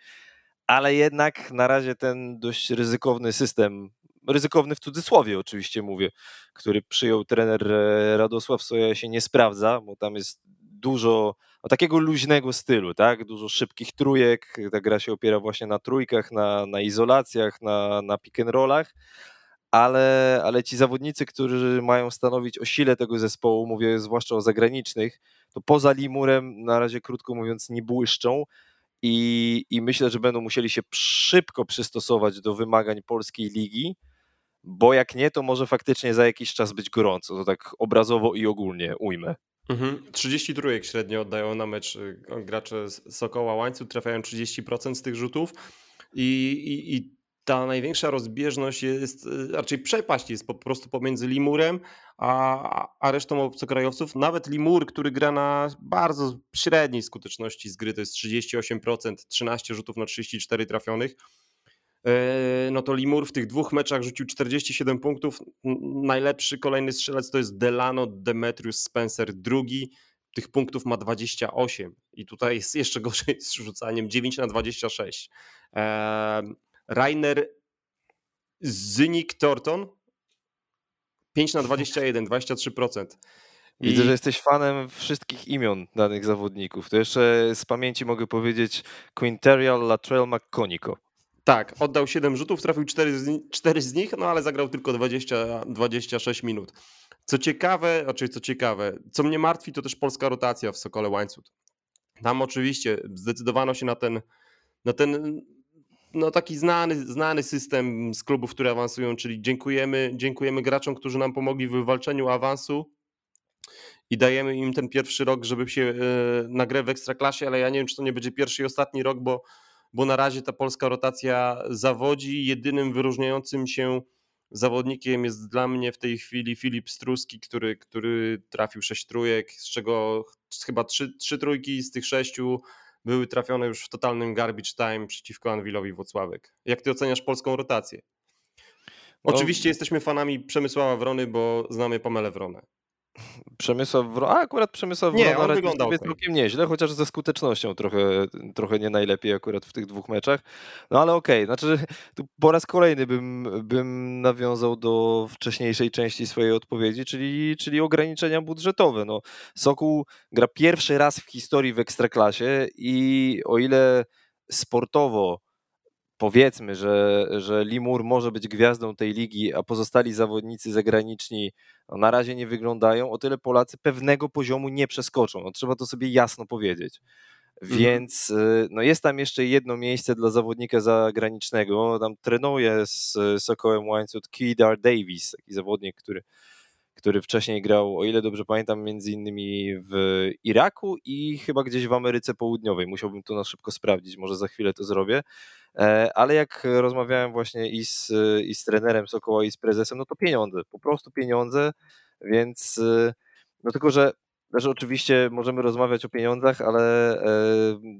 Ale jednak na razie ten dość ryzykowny system, ryzykowny w cudzysłowie oczywiście mówię, który przyjął trener e, Radosław Soja się nie sprawdza, bo tam jest dużo no, takiego luźnego stylu, tak? Dużo szybkich trójek, ta gra się opiera właśnie na trójkach, na, na izolacjach, na, na pick and rollach ale, ale ci zawodnicy, którzy mają stanowić o sile tego zespołu, mówię zwłaszcza o zagranicznych, to poza Limurem na razie krótko mówiąc nie błyszczą i, i myślę, że będą musieli się szybko przystosować do wymagań polskiej ligi, bo jak nie, to może faktycznie za jakiś czas być gorąco, to tak obrazowo i ogólnie ujmę. Mhm. 30 trójek średnio oddają na mecz y, gracze Sokoła Łańcuch, trafiają 30% z tych rzutów i, i, i ta największa rozbieżność jest, y, raczej przepaść jest po prostu pomiędzy Limurem a, a resztą obcokrajowców. Nawet Limur, który gra na bardzo średniej skuteczności z gry, to jest 38%, 13 rzutów na 34 trafionych, e, no to Limur w tych dwóch meczach rzucił 47 punktów. Najlepszy kolejny strzelec to jest Delano Demetrius Spencer, drugi. Tych punktów ma 28 i tutaj jest jeszcze gorzej z rzucaniem 9 na 26. Rainer Zynik Torton 5 na 21, 23%. I... Widzę, że jesteś fanem wszystkich imion danych zawodników. To jeszcze z pamięci mogę powiedzieć Quinterial Latrell McConico. Tak, oddał 7 rzutów, trafił 4 z, 4 z nich, no ale zagrał tylko 20, 26 minut. Co ciekawe, znaczy co ciekawe, co mnie martwi, to też polska rotacja w Sokole Łańcuch. Tam oczywiście zdecydowano się na ten, na ten no, taki znany, znany system z klubów, które awansują, czyli dziękujemy, dziękujemy graczom, którzy nam pomogli w wywalczeniu awansu i dajemy im ten pierwszy rok, żeby się yy, na grę w Ekstraklasie, ale ja nie wiem, czy to nie będzie pierwszy i ostatni rok, bo, bo na razie ta polska rotacja zawodzi. Jedynym wyróżniającym się zawodnikiem jest dla mnie w tej chwili Filip Struski, który, który trafił sześć trójek, z czego chyba trzy, trzy trójki z tych sześciu były trafione już w totalnym garbage time przeciwko Anwilowi Włocławek. Jak ty oceniasz polską rotację? No, Oczywiście jesteśmy fanami Przemysława Wrony, bo znamy Pamelę Wronę. Przemysław Wrona, a akurat Przemysław nie, Wrona on wyglądał okay. całkiem nieźle, chociaż ze skutecznością trochę, trochę nie najlepiej akurat w tych dwóch meczach. No ale okej, okay. znaczy tu po raz kolejny bym, bym nawiązał do wcześniejszej części swojej odpowiedzi, czyli, czyli ograniczenia budżetowe. No, Sokół gra pierwszy raz w historii w Ekstraklasie i o ile sportowo powiedzmy, że, że Limur może być gwiazdą tej ligi, a pozostali zawodnicy zagraniczni no, na razie nie wyglądają, o tyle Polacy pewnego poziomu nie przeskoczą. No, trzeba to sobie jasno powiedzieć. Mhm. Więc y, no jest tam jeszcze jedno miejsce dla zawodnika zagranicznego. Tam trenuje z Sokołem Łańcuch Kedar Davis, taki zawodnik, który, który wcześniej grał, o ile dobrze pamiętam, między innymi w Iraku i chyba gdzieś w Ameryce Południowej. Musiałbym to na szybko sprawdzić, może za chwilę to zrobię. E, ale jak rozmawiałem właśnie i z, i z trenerem Sokoła i z prezesem, no to pieniądze, po prostu pieniądze, więc e, no tylko, że że oczywiście możemy rozmawiać o pieniądzach, ale e,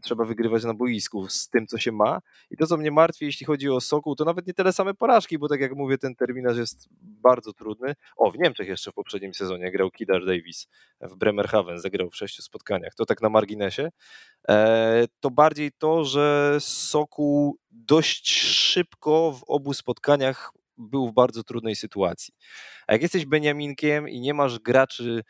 trzeba wygrywać na boisku z tym, co się ma. I to, co mnie martwi, jeśli chodzi o Sokół, to nawet nie tyle same porażki, bo tak jak mówię, ten terminarz jest bardzo trudny. O, w Niemczech jeszcze w poprzednim sezonie grał Kidar Davis w Bremerhaven, zagrał w sześciu spotkaniach. To tak na marginesie. E, to bardziej to, że Sokół dość szybko w obu spotkaniach był w bardzo trudnej sytuacji. A jak jesteś Beniaminkiem i nie masz graczy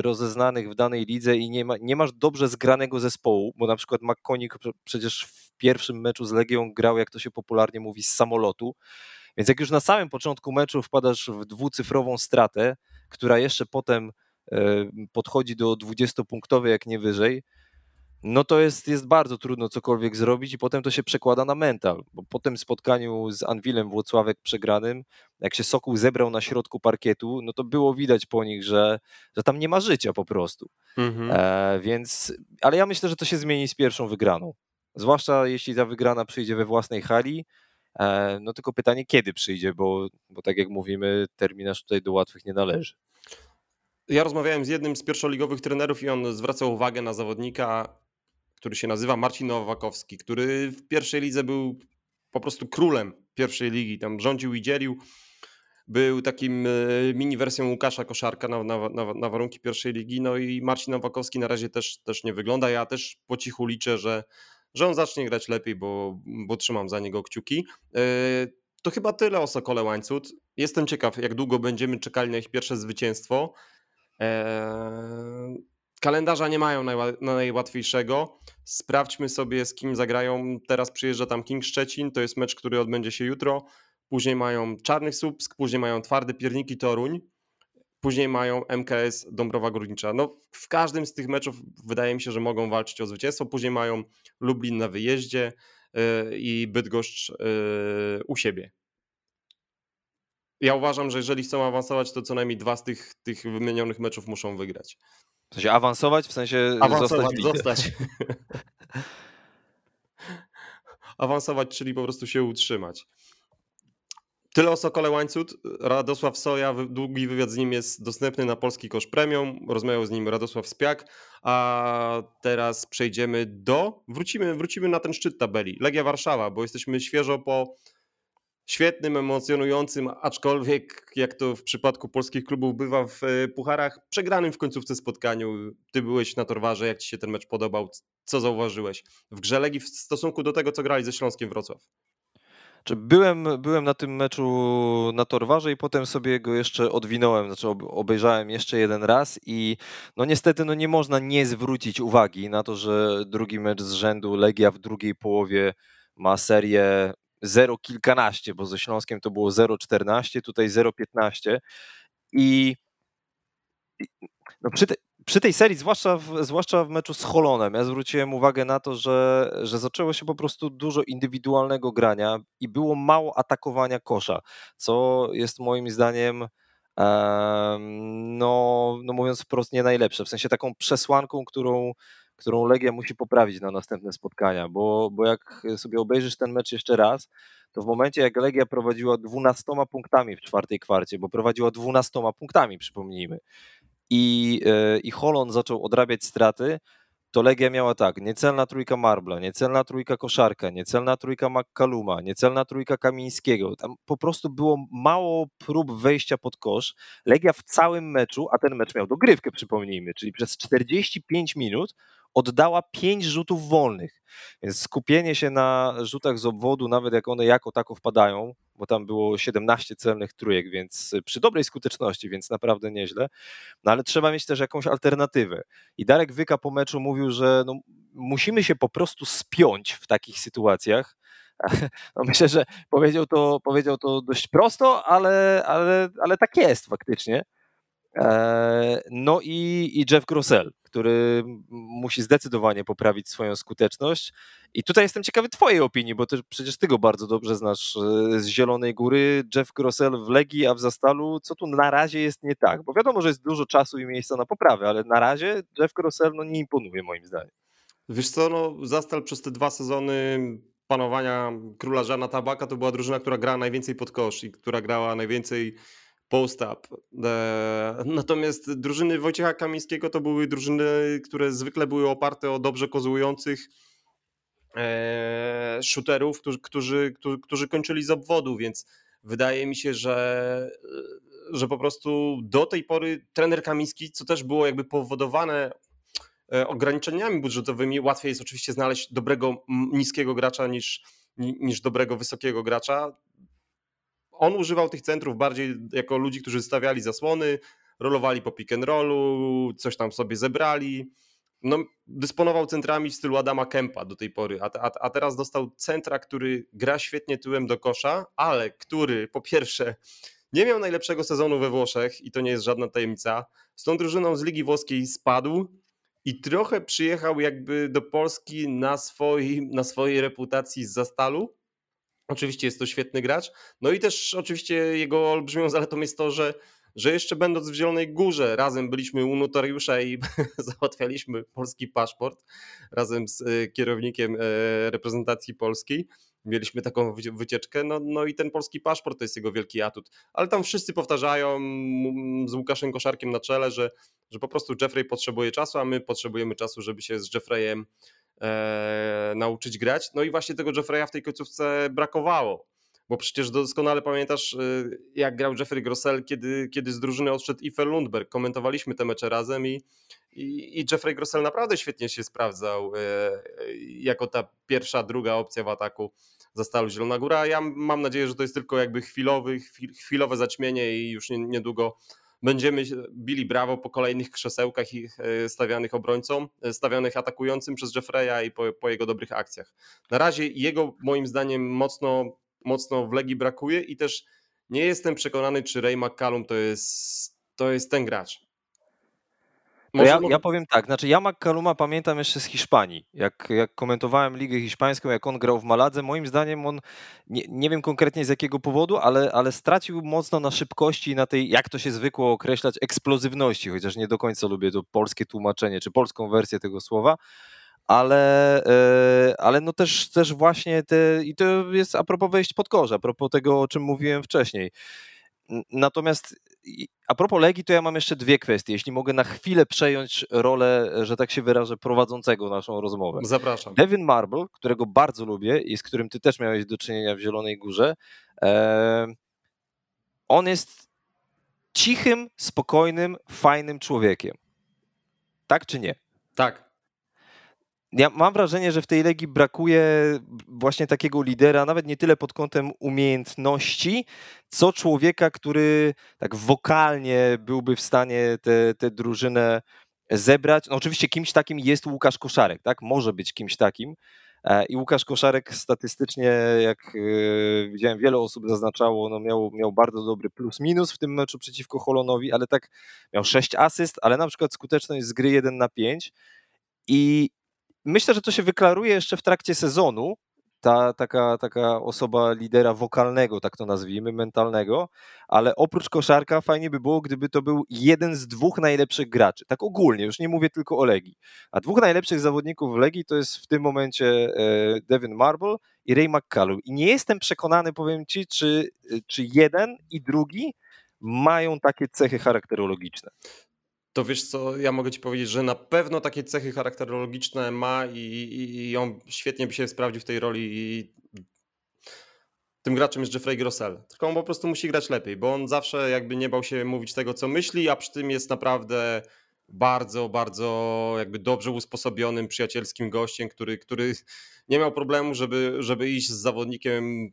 rozeznanych w danej lidze i nie, ma, nie masz dobrze zgranego zespołu, bo na przykład McConnick przecież w pierwszym meczu z Legią grał, jak to się popularnie mówi, z samolotu, więc jak już na samym początku meczu wpadasz w dwucyfrową stratę, która jeszcze potem e, podchodzi do 20-punktowej, jak nie wyżej, no to jest, jest bardzo trudno cokolwiek zrobić i potem to się przekłada na mental, bo po tym spotkaniu z Anwilem Włocławek przegranym, jak się Sokół zebrał na środku parkietu, no to było widać po nich, że, że tam nie ma życia po prostu. Mhm. E, więc, ale ja myślę, że to się zmieni z pierwszą wygraną. Zwłaszcza jeśli ta wygrana przyjdzie we własnej hali, e, no tylko pytanie, kiedy przyjdzie, bo, bo tak jak mówimy, terminarz tutaj do łatwych nie należy. Ja rozmawiałem z jednym z pierwszoligowych trenerów i on zwracał uwagę na zawodnika, który się nazywa Marcin Nowakowski, który w pierwszej lidze był po prostu królem pierwszej ligi, tam rządził i dzielił. Był takim e, mini wersją Łukasza Koszarka na, na, na, na warunki pierwszej ligi. No i Marcin Nowakowski na razie też, też nie wygląda. Ja też po cichu liczę, że, że on zacznie grać lepiej, bo, bo trzymam za niego kciuki. E, to chyba tyle o Sokole Łańcut. Jestem ciekaw, jak długo będziemy czekali na ich pierwsze zwycięstwo. Kalendarza nie mają najłatwiejszego. Sprawdźmy sobie, z kim zagrają. Teraz przyjeżdża tam King Szczecin, to jest mecz, który odbędzie się jutro. Później mają Czarny Słupsk, później mają Twarde Pierniki Toruń, później mają MKS Dąbrowa Górnicza. No, w każdym z tych meczów wydaje mi się, że mogą walczyć o zwycięstwo. Później mają Lublin na wyjeździe yy, i Bydgoszcz yy, u siebie. Ja uważam, że jeżeli chcą awansować, to co najmniej dwa z tych, tych wymienionych meczów muszą wygrać. W sensie awansować, w sensie awansować, zostać. zostać. awansować, czyli po prostu się utrzymać. Tyle o Sokole Łańcut. Radosław Soja, długi wywiad z nim jest dostępny na Polski Kosz Premium. Rozmawiał z nim Radosław Spiak. A teraz przejdziemy do... Wrócimy, wrócimy na ten szczyt tabeli. Legia Warszawa, bo jesteśmy świeżo po świetnym, emocjonującym, aczkolwiek jak to w przypadku polskich klubów bywa w e, pucharach, przegranym w końcówce spotkaniu. Ty byłeś na Torwarze, jak ci się ten mecz podobał? Co zauważyłeś w grze Legii w stosunku do tego, co grali ze Śląskiem Wrocław? Czy byłem, byłem na tym meczu na Torwarze i potem sobie go jeszcze odwinąłem, znaczy obejrzałem jeszcze jeden raz i no niestety no nie można nie zwrócić uwagi na to, że drugi mecz z rzędu Legia w drugiej połowie ma serię 0 kilkanaście, bo ze Śląskiem to było 0,14, tutaj 0,15 i no przy, te, przy, tej serii, zwłaszcza w, zwłaszcza w meczu z Holonem, ja zwróciłem uwagę na to, że, że zaczęło się po prostu dużo indywidualnego grania i było mało atakowania kosza, co jest moim zdaniem no, no mówiąc wprost nie najlepsze, w sensie taką przesłanką, którą którą Legia musi poprawić na następne spotkania, bo, bo jak sobie obejrzysz ten mecz jeszcze raz, to w momencie jak Legia prowadziła 12 punktami w czwartej kwarcie, bo prowadziła 12 punktami, przypomnijmy, i, e, i Holon zaczął odrabiać straty, to Legia miała tak, niecelna trójka Marbla, niecelna trójka Koszarka, niecelna trójka McCalluma, niecelna trójka Kamińskiego. Tam po prostu było mało prób wejścia pod kosz. Legia w całym meczu, a ten mecz miał dogrywkę, przypomnijmy, czyli przez 45 minut oddała 5 rzutów wolnych. Więc skupienie się na rzutach z obwodu, nawet jak one jako tako wpadają, bo tam było 17 celnych trójek, więc przy dobrej skuteczności, więc naprawdę nieźle. No ale trzeba mieć też jakąś alternatywę. I Darek Wyka po meczu mówił, że no, musimy się po prostu spiąć w takich sytuacjach. No myślę, że powiedział to, powiedział to dość prosto, ale, ale, ale tak jest faktycznie. E, no i, i Jeff Grossell, który musi zdecydowanie poprawić swoją skuteczność. I tutaj jestem ciekawy Twojej opinii, bo też przecież Ty go bardzo dobrze znasz e, z Zielonej Góry. Jeff Grossell w Legii, a w Zastalu, co tu na razie jest nie tak? Bo wiadomo, że jest dużo czasu i miejsca na poprawę, ale na razie Jeff Grossell no, nie imponuje moim zdaniem. Wiesz co, no, Zastal przez te dwa sezony panowania króla Żana Tabaka to była drużyna, która grała najwięcej pod kosz i która grała najwięcej post-up. E, natomiast drużyny Wojciecha Kamińskiego to były drużyny, które zwykle były oparte o dobrze kozłujących e, shooterów, którzy, którzy, którzy kończyli z obwodu, więc wydaje mi się, że, że po prostu do tej pory trener Kamiński, co też było jakby powodowane e, ograniczeniami budżetowymi, łatwiej jest oczywiście znaleźć dobrego niskiego gracza niż, niż dobrego wysokiego gracza on używał tych centrów bardziej jako ludzi, którzy stawiali zasłony, rolowali po pick and rollu, coś tam sobie zebrali. No, dysponował centrami w stylu Adama Kempa do tej pory, a, a, a teraz dostał centra, który gra świetnie tyłem do kosza, ale który po pierwsze nie miał najlepszego sezonu we Włoszech i to nie jest żadna tajemnica. Z tą drużyną z Ligi Włoskiej spadł i trochę przyjechał jakby do Polski na, swoim, na swojej reputacji z Zastalu. Oczywiście jest to świetny gracz. No i też oczywiście jego olbrzymią zaletą jest to, że, że jeszcze będąc w Zielonej Górze, razem byliśmy u notariusza i załatwialiśmy polski paszport razem z e, kierownikiem e, reprezentacji polskiej mieliśmy taką wycieczkę, no, no i ten polski paszport to jest jego wielki atut. Ale tam wszyscy powtarzają z Łukaszem Koszarkiem na czele, że, że po prostu Jeffrey potrzebuje czasu, a my potrzebujemy czasu, żeby się z Jeffreyem e, nauczyć grać. No i właśnie tego Jeffreya w tej końcówce brakowało. Bo przecież doskonale pamiętasz, e, jak grał Jeffrey Grossell, kiedy, kiedy z drużyny odszedł Ifer Lundberg. Komentowaliśmy te mecze razem i, i, i Jeffrey Grossell naprawdę świetnie się sprawdzał e, jako ta pierwsza, druga opcja w ataku za Stalu Zielona Góra. Ja mam nadzieję, że to jest tylko jakby chwilowy, chwilowe zaćmienie i już niedługo będziemy bili brawo po kolejnych krzesełkach e, stawianych obrońcom, e, stawianych atakującym przez Jeffreya i po, po jego dobrych akcjach. Na razie jego moim zdaniem mocno, mocno w Legii brakuje i też nie jestem przekonany, czy Ray McCallum to jest, to jest ten gracz. Ja, ja, powiem tak, znaczy ja McCalluma pamiętam jeszcze z Hiszpanii. Jak, jak komentowałem Ligę Hiszpańską, jak on grał w Maladze, moim zdaniem on, nie, nie wiem konkretnie z jakiego powodu, ale, ale stracił mocno na szybkości, na tej, jak to się zwykło określać, eksplozywności, chociaż nie do końca lubię to polskie tłumaczenie, czy polską wersję tego słowa ale, e, ale no też, też właśnie te, i to jest a propos wejść pod kosz, a propos tego, o czym mówiłem wcześniej. Natomiast a propos Legii, to ja mam jeszcze dwie kwestie. Jeśli mogę na chwilę przejąć rolę, że tak się wyrażę, prowadzącego naszą rozmowę. Zapraszam. Devin Marble, którego bardzo lubię i z którym ty też miałeś do czynienia w Zielonej Górze, on jest cichym, spokojnym, fajnym człowiekiem. Tak czy nie? Tak ja mam wrażenie, że w tej Legii brakuje właśnie takiego lidera, nawet nie tyle pod kątem umiejętności, co człowieka, który tak wokalnie byłby w stanie tę drużynę zebrać. No oczywiście kimś takim jest Łukasz Koszarek, tak? Może być kimś takim. E, I Łukasz Koszarek statystycznie, jak e, widziałem, wiele osób zaznaczało, no miał, miał bardzo dobry plus-minus w tym meczu przeciwko Holonowi, ale tak miał 6 asyst, ale na przykład skuteczność z gry 1 na 5. I, myślę, że to się wyklaruje jeszcze w trakcie sezonu. Ta taka, taka osoba lidera wokalnego, tak to nazwijmy, mentalnego, ale oprócz koszarka fajnie by było, gdyby to był jeden z dwóch najlepszych graczy. Tak ogólnie, już nie mówię tylko o Legii. A dwóch najlepszych zawodników w Legii to jest w tym momencie e, Devin Marble i Ray McCallum. I nie jestem przekonany, powiem ci, czy, czy jeden i drugi mają takie cechy charakterologiczne to wiesz co, ja mogę ci powiedzieć, że na pewno takie cechy charakterologiczne ma i, i, i on świetnie by się sprawdził w tej roli i tym graczem jest Jeffrey Grossell. Tylko on po prostu musi grać lepiej, bo on zawsze jakby nie bał się mówić tego, co myśli, a przy tym jest naprawdę bardzo, bardzo jakby dobrze usposobionym, przyjacielskim gościem, który, który nie miał problemu, żeby, żeby iść z zawodnikiem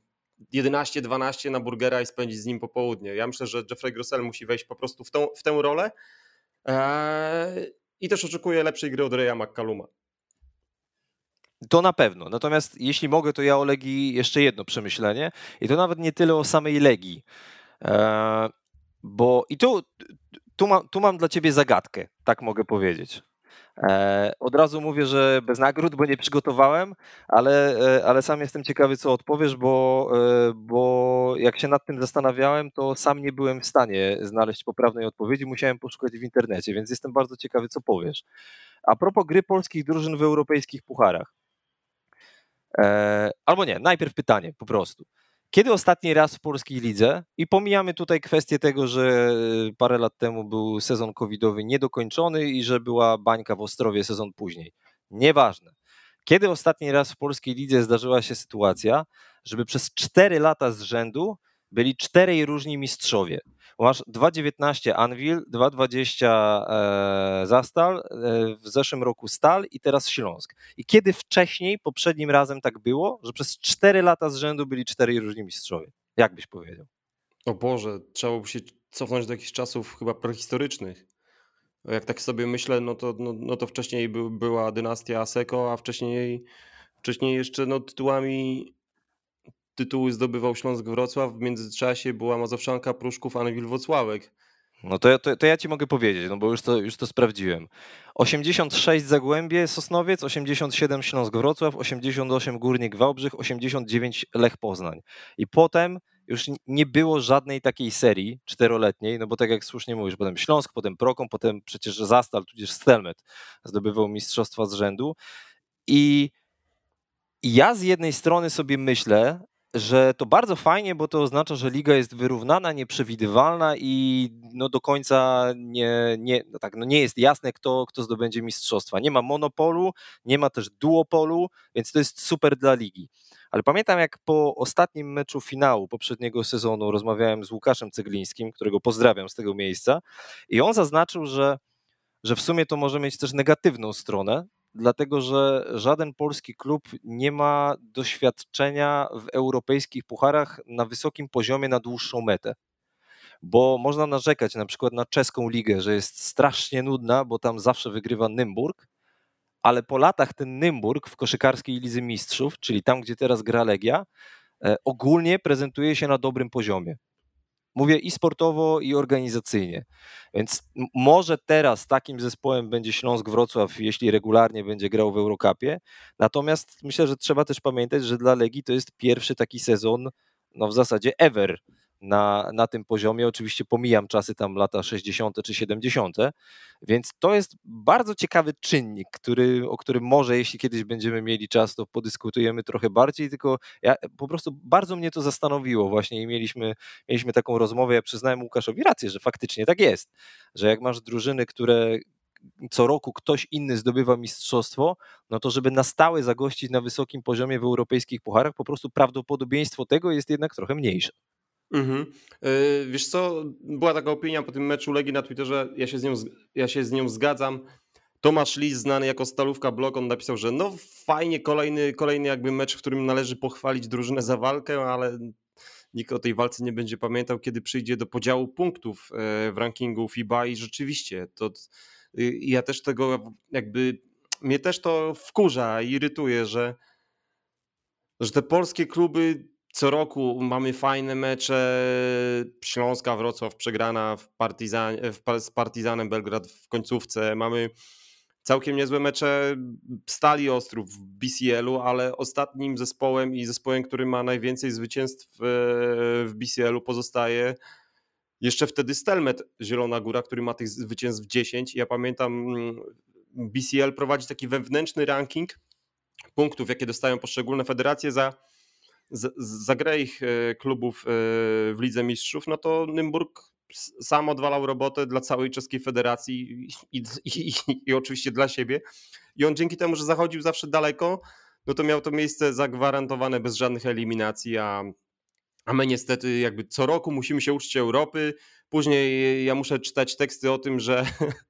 11-12 na burgera i spędzić z nim popołudnie. Ja myślę, że Jeffrey Grossell musi wejść po prostu w, tą, w tę rolę, I też oczekuję lepszej gry od Reya McCalluma. To na pewno. Natomiast jeśli mogę, to ja o Legii jeszcze jedno przemyślenie. I to nawet nie tyle o samej Legii. Eee, bo i tu, tu, mam, tu mam dla ciebie zagadkę, tak mogę powiedzieć. E, od razu mówię, że bez nagród, bo nie przygotowałem, ale, e, ale sam jestem ciekawy, co odpowiesz, bo, e, bo jak się nad tym zastanawiałem, to sam nie byłem w stanie znaleźć poprawnej odpowiedzi, musiałem poszukać w internecie, więc jestem bardzo ciekawy, co powiesz. A propos gry polskich drużyn w europejskich pucharach. Albo nie, najpierw pytanie po prostu. Kiedy ostatni raz w polskiej lidze, i pomijamy tutaj kwestię tego, że parę lat temu był sezon covidowy niedokończony i że była bańka w Ostrowie sezon później. Nieważne. Kiedy ostatni raz w polskiej lidze zdarzyła się sytuacja, żeby przez 4 lata z rzędu byli czterej różni mistrzowie? Masz 2,19 Anvil, 2,20 e, Zastal, e, w zeszłym roku Stal i teraz Śląsk. I kiedy wcześniej, poprzednim razem tak było, że przez 4 lata z rzędu byli czterej różni mistrzowie? Jak byś powiedział? O Boże, trzeba by się cofnąć do jakichś czasów chyba prehistorycznych. Jak tak sobie myślę, no to, no, no to wcześniej by, była dynastia Aseko, a wcześniej, wcześniej jeszcze no, tytułami tytuły zdobywał Śląsk Wrocław, w międzyczasie była Mazowszanka, Pruszków, Anwil Wocławek. No to, to, to ja ci mogę powiedzieć, no bo już to, już to sprawdziłem. 86 Zagłębie Sosnowiec, 87 Śląsk Wrocław, 88 Górnik Wałbrzych, 89 Lech Poznań. I potem już nie było żadnej takiej serii czteroletniej, no bo tak jak słusznie mówisz, potem Śląsk, potem Prokom, potem przecież Zastal, tudzież Stelmet zdobywał mistrzostwa z rzędu. I ja z jednej strony sobie myślę, że to bardzo fajnie, bo to oznacza, że liga jest wyrównana, nieprzewidywalna i no do końca nie, nie, no tak, no nie jest jasne, kto, kto zdobędzie mistrzostwa. Nie ma monopolu, nie ma też duopolu, więc to jest super dla ligi. Ale pamiętam, jak po ostatnim meczu finału poprzedniego sezonu rozmawiałem z Łukaszem Ceglińskim, którego pozdrawiam z tego miejsca, i on zaznaczył, że, że w sumie to może mieć też negatywną stronę, dlatego że żaden polski klub nie ma doświadczenia w europejskich pucharach na wysokim poziomie na dłuższą metę. Bo można narzekać na przykład na czeską ligę, że jest strasznie nudna, bo tam zawsze wygrywa Nymburk, ale po latach ten Nymburk w koszykarskiej Lizy Mistrzów, czyli tam, gdzie teraz gra Legia, e, ogólnie prezentuje się na dobrym poziomie. Mówię i sportowo, i organizacyjnie. Więc może teraz takim zespołem będzie Śląsk Wrocław, jeśli regularnie będzie grał w Eurocupie. Natomiast myślę, że trzeba też pamiętać, że dla Legii to jest pierwszy taki sezon, no w zasadzie ever na, na tym poziomie. Oczywiście pomijam czasy tam lata 60. czy 70., więc to jest bardzo ciekawy czynnik, który, o którym może, jeśli kiedyś będziemy mieli czas, to podyskutujemy trochę bardziej. Tylko ja, po prostu bardzo mnie to zastanowiło właśnie i mieliśmy, mieliśmy taką rozmowę. Ja przyznałem Łukaszowi rację, że faktycznie tak jest, że jak masz drużyny, które co roku ktoś inny zdobywa mistrzostwo, no to żeby na stałe zagościć na wysokim poziomie w europejskich pucharach, po prostu prawdopodobieństwo tego jest jednak trochę mniejsze. Mhm. Yy, wiesz co, była taka opinia po tym meczu Legii na Twitterze, ja się z nią, ja się z nią zgadzam. Tomasz Lis, znany jako Stalówka Blok, on napisał, że no fajnie, kolejny, kolejny jakby mecz, w którym należy pochwalić drużynę za walkę, ale nikt o tej walce nie będzie pamiętał, kiedy przyjdzie do podziału punktów e, w rankingu FIBA i rzeczywiście, to y, ja też tego jakby, mnie też to wkurza, irytuje, że, że te polskie kluby co roku mamy fajne mecze. Śląska, Wrocław przegrana w Partizan, w, z Partizanem Belgrad w końcówce. Mamy całkiem niezłe mecze Stali Ostrów w BCL-u, ale ostatnim zespołem i zespołem, który ma najwięcej zwycięstw e, w BCL-u pozostaje jeszcze wtedy Stelmet Zielona Góra, który ma tych zwycięstw 10. Ja pamiętam mm, BCL prowadzi taki wewnętrzny ranking punktów, jakie dostają poszczególne federacje za za grę ich e, klubów e, w Lidze Mistrzów, no to Nymburk sam odwalał robotę dla całej czeskiej federacji i, i, i, i, oczywiście dla siebie. I on dzięki temu, że zachodził zawsze daleko, no to miał to miejsce zagwarantowane bez żadnych eliminacji, a, a my niestety jakby co roku musimy się uczyć Europy. Później ja muszę czytać teksty o tym, że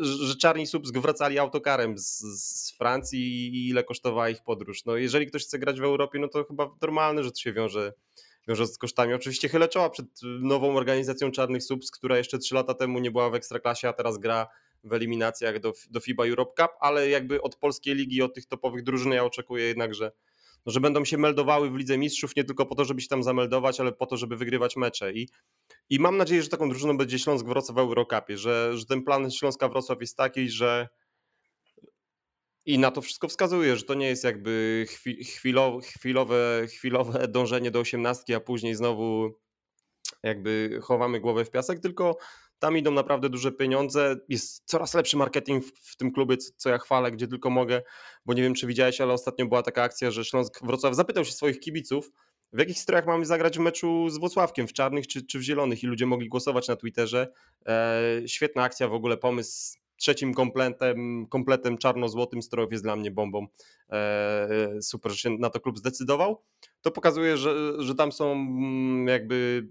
że czarni Słupsk wracali autokarem z, z, Francji i ile kosztowała ich podróż. No jeżeli ktoś chce grać w Europie, no to chyba normalne, że to się wiąże, wiąże z kosztami. Oczywiście chylę czoła przed nową organizacją Czarnych Słupsk, która jeszcze 3 lata temu nie była w Ekstraklasie, a teraz gra w eliminacjach do, do FIBA Europe Cup, ale jakby od polskiej ligi, od tych topowych drużyn ja oczekuję jednak, że że będą się meldowały w Lidze Mistrzów nie tylko po to, żeby się tam zameldować, ale po to, żeby wygrywać mecze. I, i mam nadzieję, że taką drużyną będzie Śląsk Wrocław w Eurocupie, że, że ten plan Śląska Wrocław jest taki, że i na to wszystko wskazuje, że to nie jest jakby chwilowe, chwilowe, chwilowe dążenie do osiemnastki, a później znowu jakby chowamy głowę w piasek, tylko tam idą naprawdę duże pieniądze. Jest coraz lepszy marketing w, tym klubie, co ja chwalę, gdzie tylko mogę, bo nie wiem, czy widziałeś, ale ostatnio była taka akcja, że Śląsk Wrocław zapytał się swoich kibiców, w jakich strojach mamy zagrać w meczu z Włocławkiem, w czarnych czy, czy w zielonych i ludzie mogli głosować na Twitterze. E, świetna akcja, w ogóle pomysł trzecim kompletem, kompletem czarno-złotym strojów jest dla mnie bombą. E, super, że się na to klub zdecydował. To pokazuje, że, że tam są mm, jakby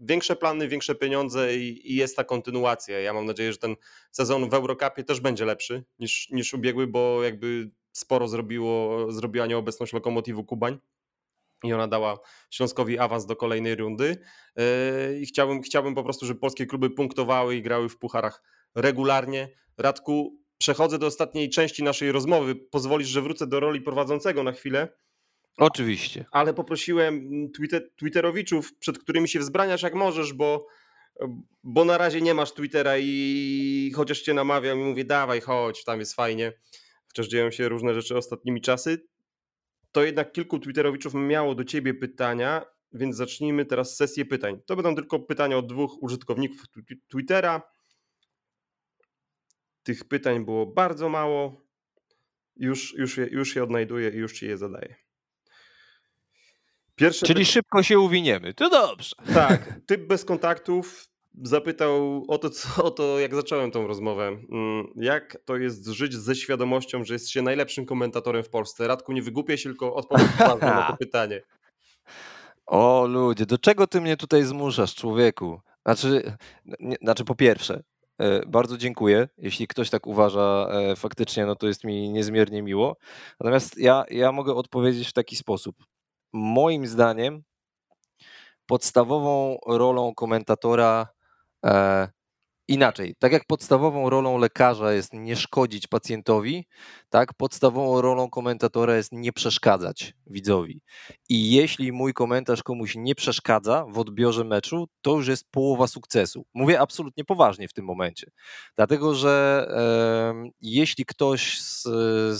większe plany, większe pieniądze i, i, jest ta kontynuacja. Ja mam nadzieję, że ten sezon w Eurocupie też będzie lepszy niż, niż ubiegły, bo jakby sporo zrobiło, zrobiła nieobecność Lokomotivu Kubań i ona dała Śląskowi awans do kolejnej rundy yy, i chciałbym, chciałbym po prostu, żeby polskie kluby punktowały i grały w pucharach regularnie. Radku, przechodzę do ostatniej części naszej rozmowy. Pozwolisz, że wrócę do roli prowadzącego na chwilę. Oczywiście. Ale poprosiłem Twitter, Twitterowiczów, przed którymi się wzbraniasz jak możesz, bo bo na razie nie masz Twittera i chociaż cię namawiam i mówię dawaj, chodź, tam jest fajnie, chociaż dzieją się różne rzeczy ostatnimi czasy, to jednak kilku Twitterowiczów miało do ciebie pytania, więc zacznijmy teraz sesję pytań. To będą tylko pytania od dwóch użytkowników Twittera. Tych pytań było bardzo mało. Już, już, je, już je odnajduję i już ci je zadaję. Pierwsze Czyli szybko się uwiniemy. To dobrze. Tak. Typ bez kontaktów zapytał o to, co, o to, jak zacząłem tą rozmowę. Mm, jak to jest żyć ze świadomością, że jest się najlepszym komentatorem w Polsce? Radku, nie wygłupię się, tylko odpowiedz na to pytanie. O ludzie, do czego ty mnie tutaj zmuszasz, człowieku? Znaczy, nie, znaczy po pierwsze, e, bardzo dziękuję. Jeśli ktoś tak uważa e, faktycznie, no to jest mi niezmiernie miło. Natomiast ja, ja mogę odpowiedzieć w taki sposób. Moim zdaniem podstawową rolą komentatora e, Inaczej, tak jak podstawową rolą lekarza jest nie szkodzić pacjentowi, tak podstawową rolą komentatora jest nie przeszkadzać widzowi. I jeśli mój komentarz komuś nie przeszkadza w odbiorze meczu, to już jest połowa sukcesu. Mówię absolutnie poważnie w tym momencie. Dlatego, że e, jeśli ktoś z,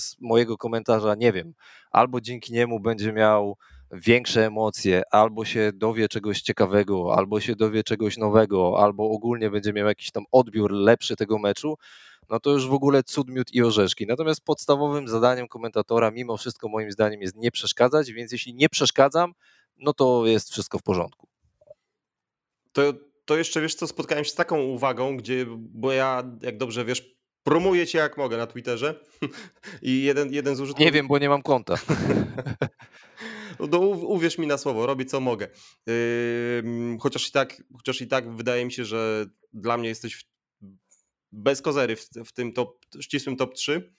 z mojego komentarza, nie wiem, albo dzięki niemu będzie miał większe emocje, albo się dowie czegoś ciekawego, albo się dowie czegoś nowego, albo ogólnie będzie miał jakiś tam odbiór lepszy tego meczu, no to już w ogóle cud, miód i orzeszki. Natomiast podstawowym zadaniem komentatora mimo wszystko moim zdaniem jest nie przeszkadzać, więc jeśli nie przeszkadzam, no to jest wszystko w porządku. To, to jeszcze wiesz co, spotkałem się z taką uwagą, gdzie, bo ja jak dobrze wiesz, promuję cię jak mogę na Twitterze i jeden, jeden z użytkowników... Nie wiem, bo nie mam konta. No, uwierz mi na słowo, robię co mogę. Yy, chociaż, i tak, chociaż i tak wydaje mi się, że dla mnie jesteś w, bez kozery w, w tym top, ścisłym top 3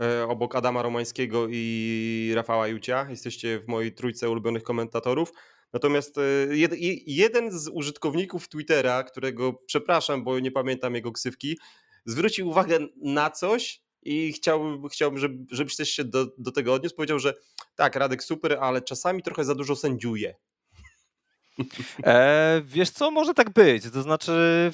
yy, obok Adama Romańskiego i Rafała Jucia. Jesteście w mojej trójce ulubionych komentatorów. Natomiast yy, jed, jeden z użytkowników Twittera, którego przepraszam, bo nie pamiętam jego ksywki, zwrócił uwagę na coś, i chciałbym, chciałbym żeby, żebyś też się do, do tego odniósł. Powiedział, że tak, Radek super, ale czasami trochę za dużo sędziuje. E, wiesz co, może tak być. To znaczy,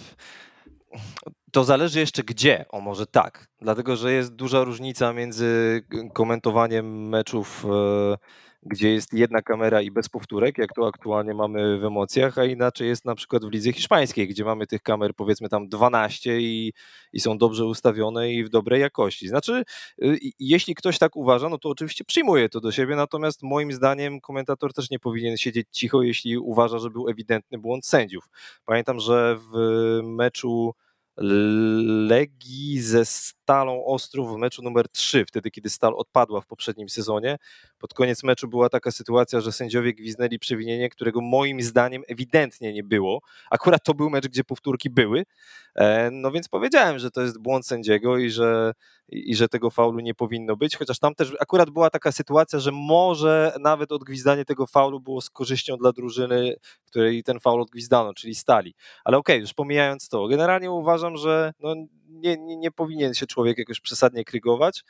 to zależy jeszcze gdzie. O, może tak. Dlatego, że jest duża różnica między komentowaniem meczów e, gdzie jest jedna kamera i bez powtórek, jak to aktualnie mamy w emocjach, a inaczej jest na przykład w lidze hiszpańskiej, gdzie mamy tych kamer powiedzmy tam 12 i, i są dobrze ustawione i w dobrej jakości. Znaczy, y, jeśli ktoś tak uważa, no to oczywiście przyjmuje to do siebie, natomiast moim zdaniem komentator też nie powinien siedzieć cicho, jeśli uważa, że był ewidentny błąd sędziów. Pamiętam, że w meczu Legii ze Stalą Ostrów w meczu numer 3, wtedy kiedy Stal odpadła w poprzednim sezonie. Pod koniec meczu była taka sytuacja, że sędziowie gwiznęli przewinienie, którego moim zdaniem ewidentnie nie było. Akurat to był mecz, gdzie powtórki były. E, no więc powiedziałem, że to jest błąd sędziego i że, i że tego faulu nie powinno być, chociaż tam też akurat była taka sytuacja, że może nawet odgwizdanie tego faulu było z korzyścią dla drużyny, której ten faul odgwizdano, czyli Stali. Ale okej, okay, już pomijając to, generalnie uważam, że no nie, nie, nie powinien się człowiek jakoś przesadnie krygować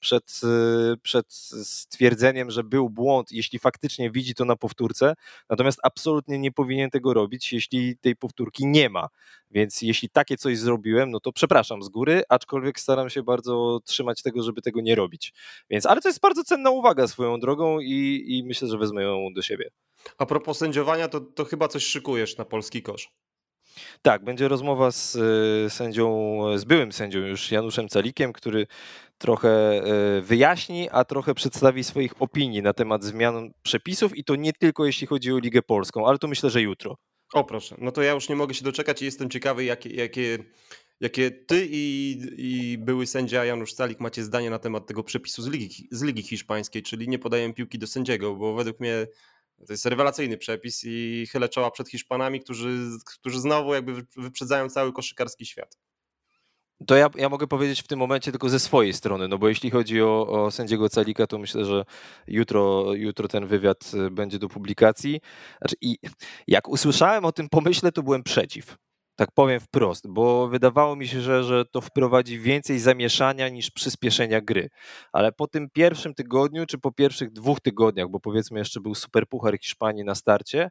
przed, y, przed stwierdzeniem, że był błąd, jeśli faktycznie widzi to na powtórce, natomiast absolutnie nie powinien tego robić, jeśli tej powtórki nie ma. Więc jeśli takie coś zrobiłem, no to przepraszam z góry, aczkolwiek staram się bardzo trzymać tego, żeby tego nie robić. Więc, ale to jest bardzo cenna uwaga swoją drogą i, i myślę, że wezmę ją do siebie. A propos sędziowania, to, to chyba coś szykujesz na polski kosz. Tak, będzie rozmowa z y, sędzią, z byłym sędzią już Januszem Calikiem, który trochę y, wyjaśni, a trochę przedstawi swoich opinii na temat zmian przepisów i to nie tylko jeśli chodzi o Ligę Polską, ale to myślę, że jutro. O proszę, no to ja już nie mogę się doczekać i jestem ciekawy, jakie, jakie, jakie ty i, i były sędzia Janusz Calik macie zdanie na temat tego przepisu z Ligi, z Ligi Hiszpańskiej, czyli nie podaję piłki do sędziego, bo według mnie to jest rewelacyjny przepis i chylę czoła przed Hiszpanami, którzy, którzy znowu jakby wyprzedzają cały koszykarski świat. To ja, ja mogę powiedzieć w tym momencie tylko ze swojej strony, no bo jeśli chodzi o, o sędziego Calika, to myślę, że jutro, jutro ten wywiad y, będzie do publikacji. Znaczy, I jak usłyszałem o tym pomyśle, to byłem przeciw. Tak powiem wprost, bo wydawało mi się, że, że to wprowadzi więcej zamieszania niż przyspieszenia gry. Ale po tym pierwszym tygodniu, czy po pierwszych dwóch tygodniach, bo powiedzmy jeszcze był Superpuchar Hiszpanii na starcie,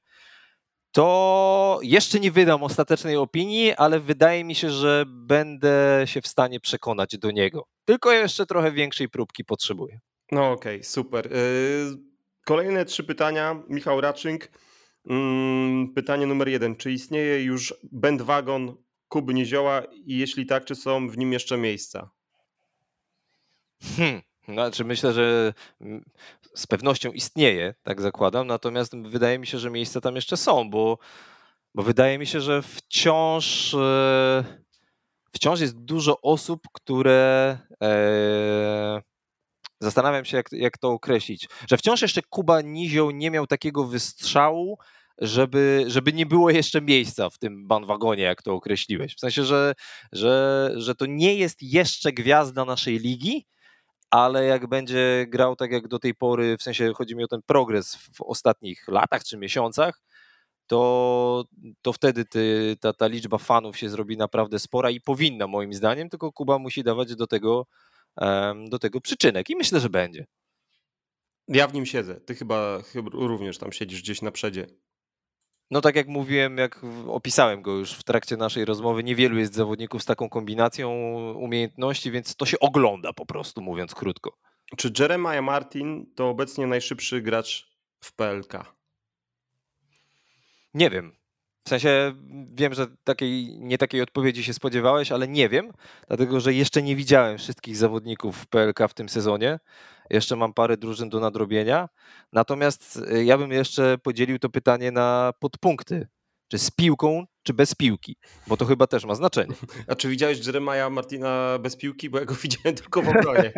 to jeszcze nie wydam ostatecznej opinii, ale wydaje mi się, że będę się w stanie przekonać do niego. Tylko jeszcze trochę większej próbki potrzebuję. No okej, okay, super. Y, kolejne trzy pytania. Michał Raczynk. Mm, pytanie numer jeden. Czy istnieje już bandwagon Kuby Nizioła i jeśli tak, czy są w nim jeszcze miejsca? Hmm. Znaczy myślę, że mm, z pewnością istnieje, tak zakładam, natomiast wydaje mi się, że miejsca tam jeszcze są, bo, bo wydaje mi się, że wciąż, e, wciąż jest dużo osób, które e, zastanawiam się, jak, jak to określić, że wciąż jeszcze Kuba Nizioł nie miał takiego wystrzału, żeby, żeby nie było jeszcze miejsca w tym bandwagonie, jak to określiłeś. W sensie, że, że, że to nie jest jeszcze gwiazda naszej ligi, ale jak będzie grał tak jak do tej pory, w sensie chodzi mi o ten progres w ostatnich latach czy miesiącach, to, to wtedy ty, ta, ta liczba fanów się zrobi naprawdę spora i powinna moim zdaniem, tylko Kuba musi dawać do tego, do tego przyczynek i myślę, że będzie. Ja w nim siedzę. Ty chyba, chyba również tam siedzisz gdzieś na przedzie. No tak jak mówiłem, jak opisałem go już w trakcie naszej rozmowy, niewielu jest zawodników z taką kombinacją umiejętności, więc to się ogląda po prostu, mówiąc krótko. Czy Jeremiah Martin to obecnie najszybszy gracz w PLK? Nie wiem. W sensie wiem, że takiej, nie takiej odpowiedzi się spodziewałeś, ale nie wiem, dlatego że jeszcze nie widziałem wszystkich zawodników PLK w tym sezonie. Jeszcze mam parę drużyn do nadrobienia. Natomiast y, ja bym jeszcze podzielił to pytanie na podpunkty. Czy z piłką, czy bez piłki? Bo to chyba też ma znaczenie. A czy widziałeś Jeremiah Martina bez piłki? Bo ja go widziałem tylko w obronie.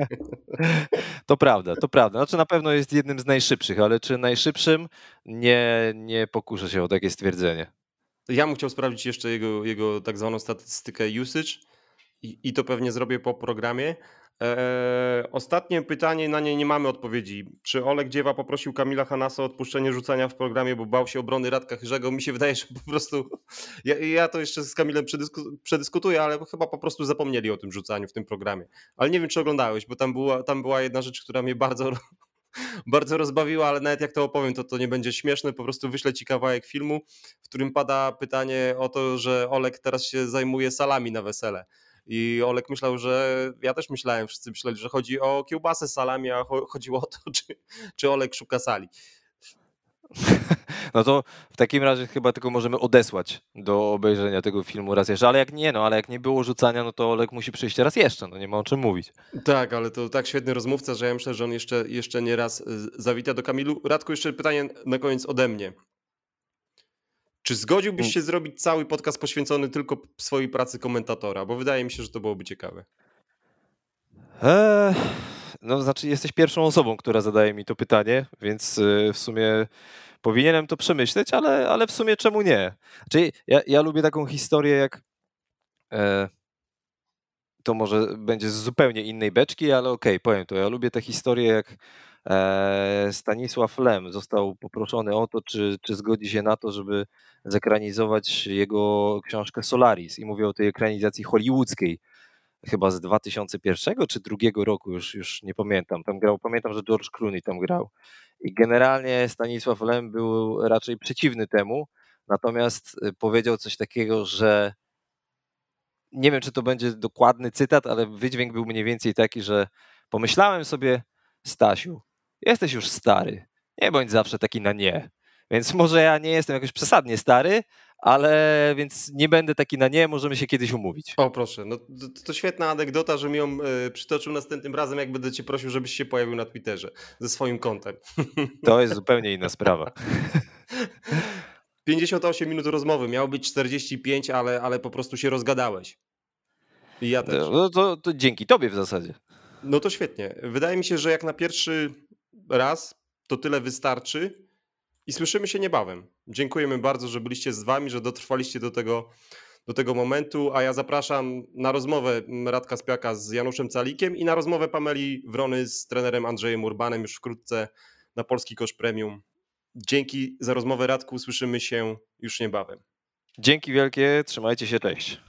to prawda, to prawda. Znaczy na pewno jest jednym z najszybszych, ale czy najszybszym? Nie, nie pokuszę się o takie stwierdzenie. Ja bym chciał sprawdzić jeszcze jego, jego tak zwaną statystykę usage i, i to pewnie zrobię po programie. Eee, ostatnie pytanie, na nie nie mamy odpowiedzi. Czy Oleg Dziewa poprosił Kamila Hanasa o odpuszczenie rzucania w programie, bo bał się obrony Radka Chyrzego? Mi się wydaje, że po prostu. Ja, ja to jeszcze z Kamilem przedysku, przedyskutuję, ale chyba po prostu zapomnieli o tym rzucaniu w tym programie. Ale nie wiem, czy oglądałeś, bo tam była, tam była jedna rzecz, która mnie bardzo, bardzo rozbawiła, ale nawet jak to opowiem, to to nie będzie śmieszne. Po prostu wyślę ci kawałek filmu, w którym pada pytanie o to, że Olek teraz się zajmuje salami na wesele. I Olek myślał, że ja też myślałem, wszyscy myśleli, że chodzi o kiełbasę salami, a chodziło o to, czy, czy Olek szuka sali. No to w takim razie chyba tylko możemy odesłać do obejrzenia tego filmu raz jeszcze, ale jak nie, no ale jak nie było rzucania, no to Olek musi przyjść raz jeszcze, no nie ma o czym mówić. Tak, ale to tak świetny rozmówca, że ja myślę, że on jeszcze, jeszcze nie raz y, zawita do Kamilu. Radku, jeszcze pytanie na koniec ode mnie. Czy zgodziłbyś mm. się zrobić cały podcast poświęcony tylko swojej pracy komentatora? Bo wydaje mi się, że to byłoby ciekawe. Eee, no, znaczy, jesteś pierwszą osobą, która zadaje mi to pytanie, więc y, w sumie powinienem to przemyśleć, ale, ale w sumie czemu nie? Czyli ja, ja lubię taką historię, jak. E, to może będzie z zupełnie innej beczki, ale okej, okay, powiem to. Ja lubię tę historię, jak e, Stanisław Lem został poproszony o to, czy, czy zgodzi się na to, żeby zekranizować jego książkę Solaris. I mówię o tej ekranizacji hollywoodzkiej, chyba z 2001 czy drugiego roku, już, już nie pamiętam. Tam grał, pamiętam, że George Clooney tam grał. I generalnie Stanisław Lem był raczej przeciwny temu, natomiast y, powiedział coś takiego, że nie wiem, czy to będzie dokładny cytat, ale wydźwięk był mniej więcej taki, że pomyślałem sobie, Stasiu, jesteś już stary, nie bądź zawsze taki na nie. Więc może ja nie jestem jakoś przesadnie stary, ale więc nie będę taki na nie, możemy się kiedyś umówić. O proszę, no to, to świetna anegdota, że mi ją y, przytoczył następnym razem, jak będę cię prosił, żebyś się pojawił na Twitterze ze swoim kontem. To jest zupełnie inna sprawa. 58 minut rozmowy, miało być 45, ale, ale po prostu się rozgadałeś. I ja też. No to, to dzięki tobie w zasadzie. No to świetnie. Wydaje mi się, że jak na pierwszy raz to tyle wystarczy i słyszymy się niebawem. Dziękujemy bardzo, że byliście z wami, że dotrwaliście do tego, do tego momentu, a ja zapraszam na rozmowę Radka Spiaka z Januszem Calikiem i na rozmowę Pameli Wrony z trenerem Andrzejem Urbanem już wkrótce na Polski Kosz Premium. Dzięki za rozmowę Radku, słyszymy się już niebawem. Dzięki wielkie, trzymajcie się, cześć.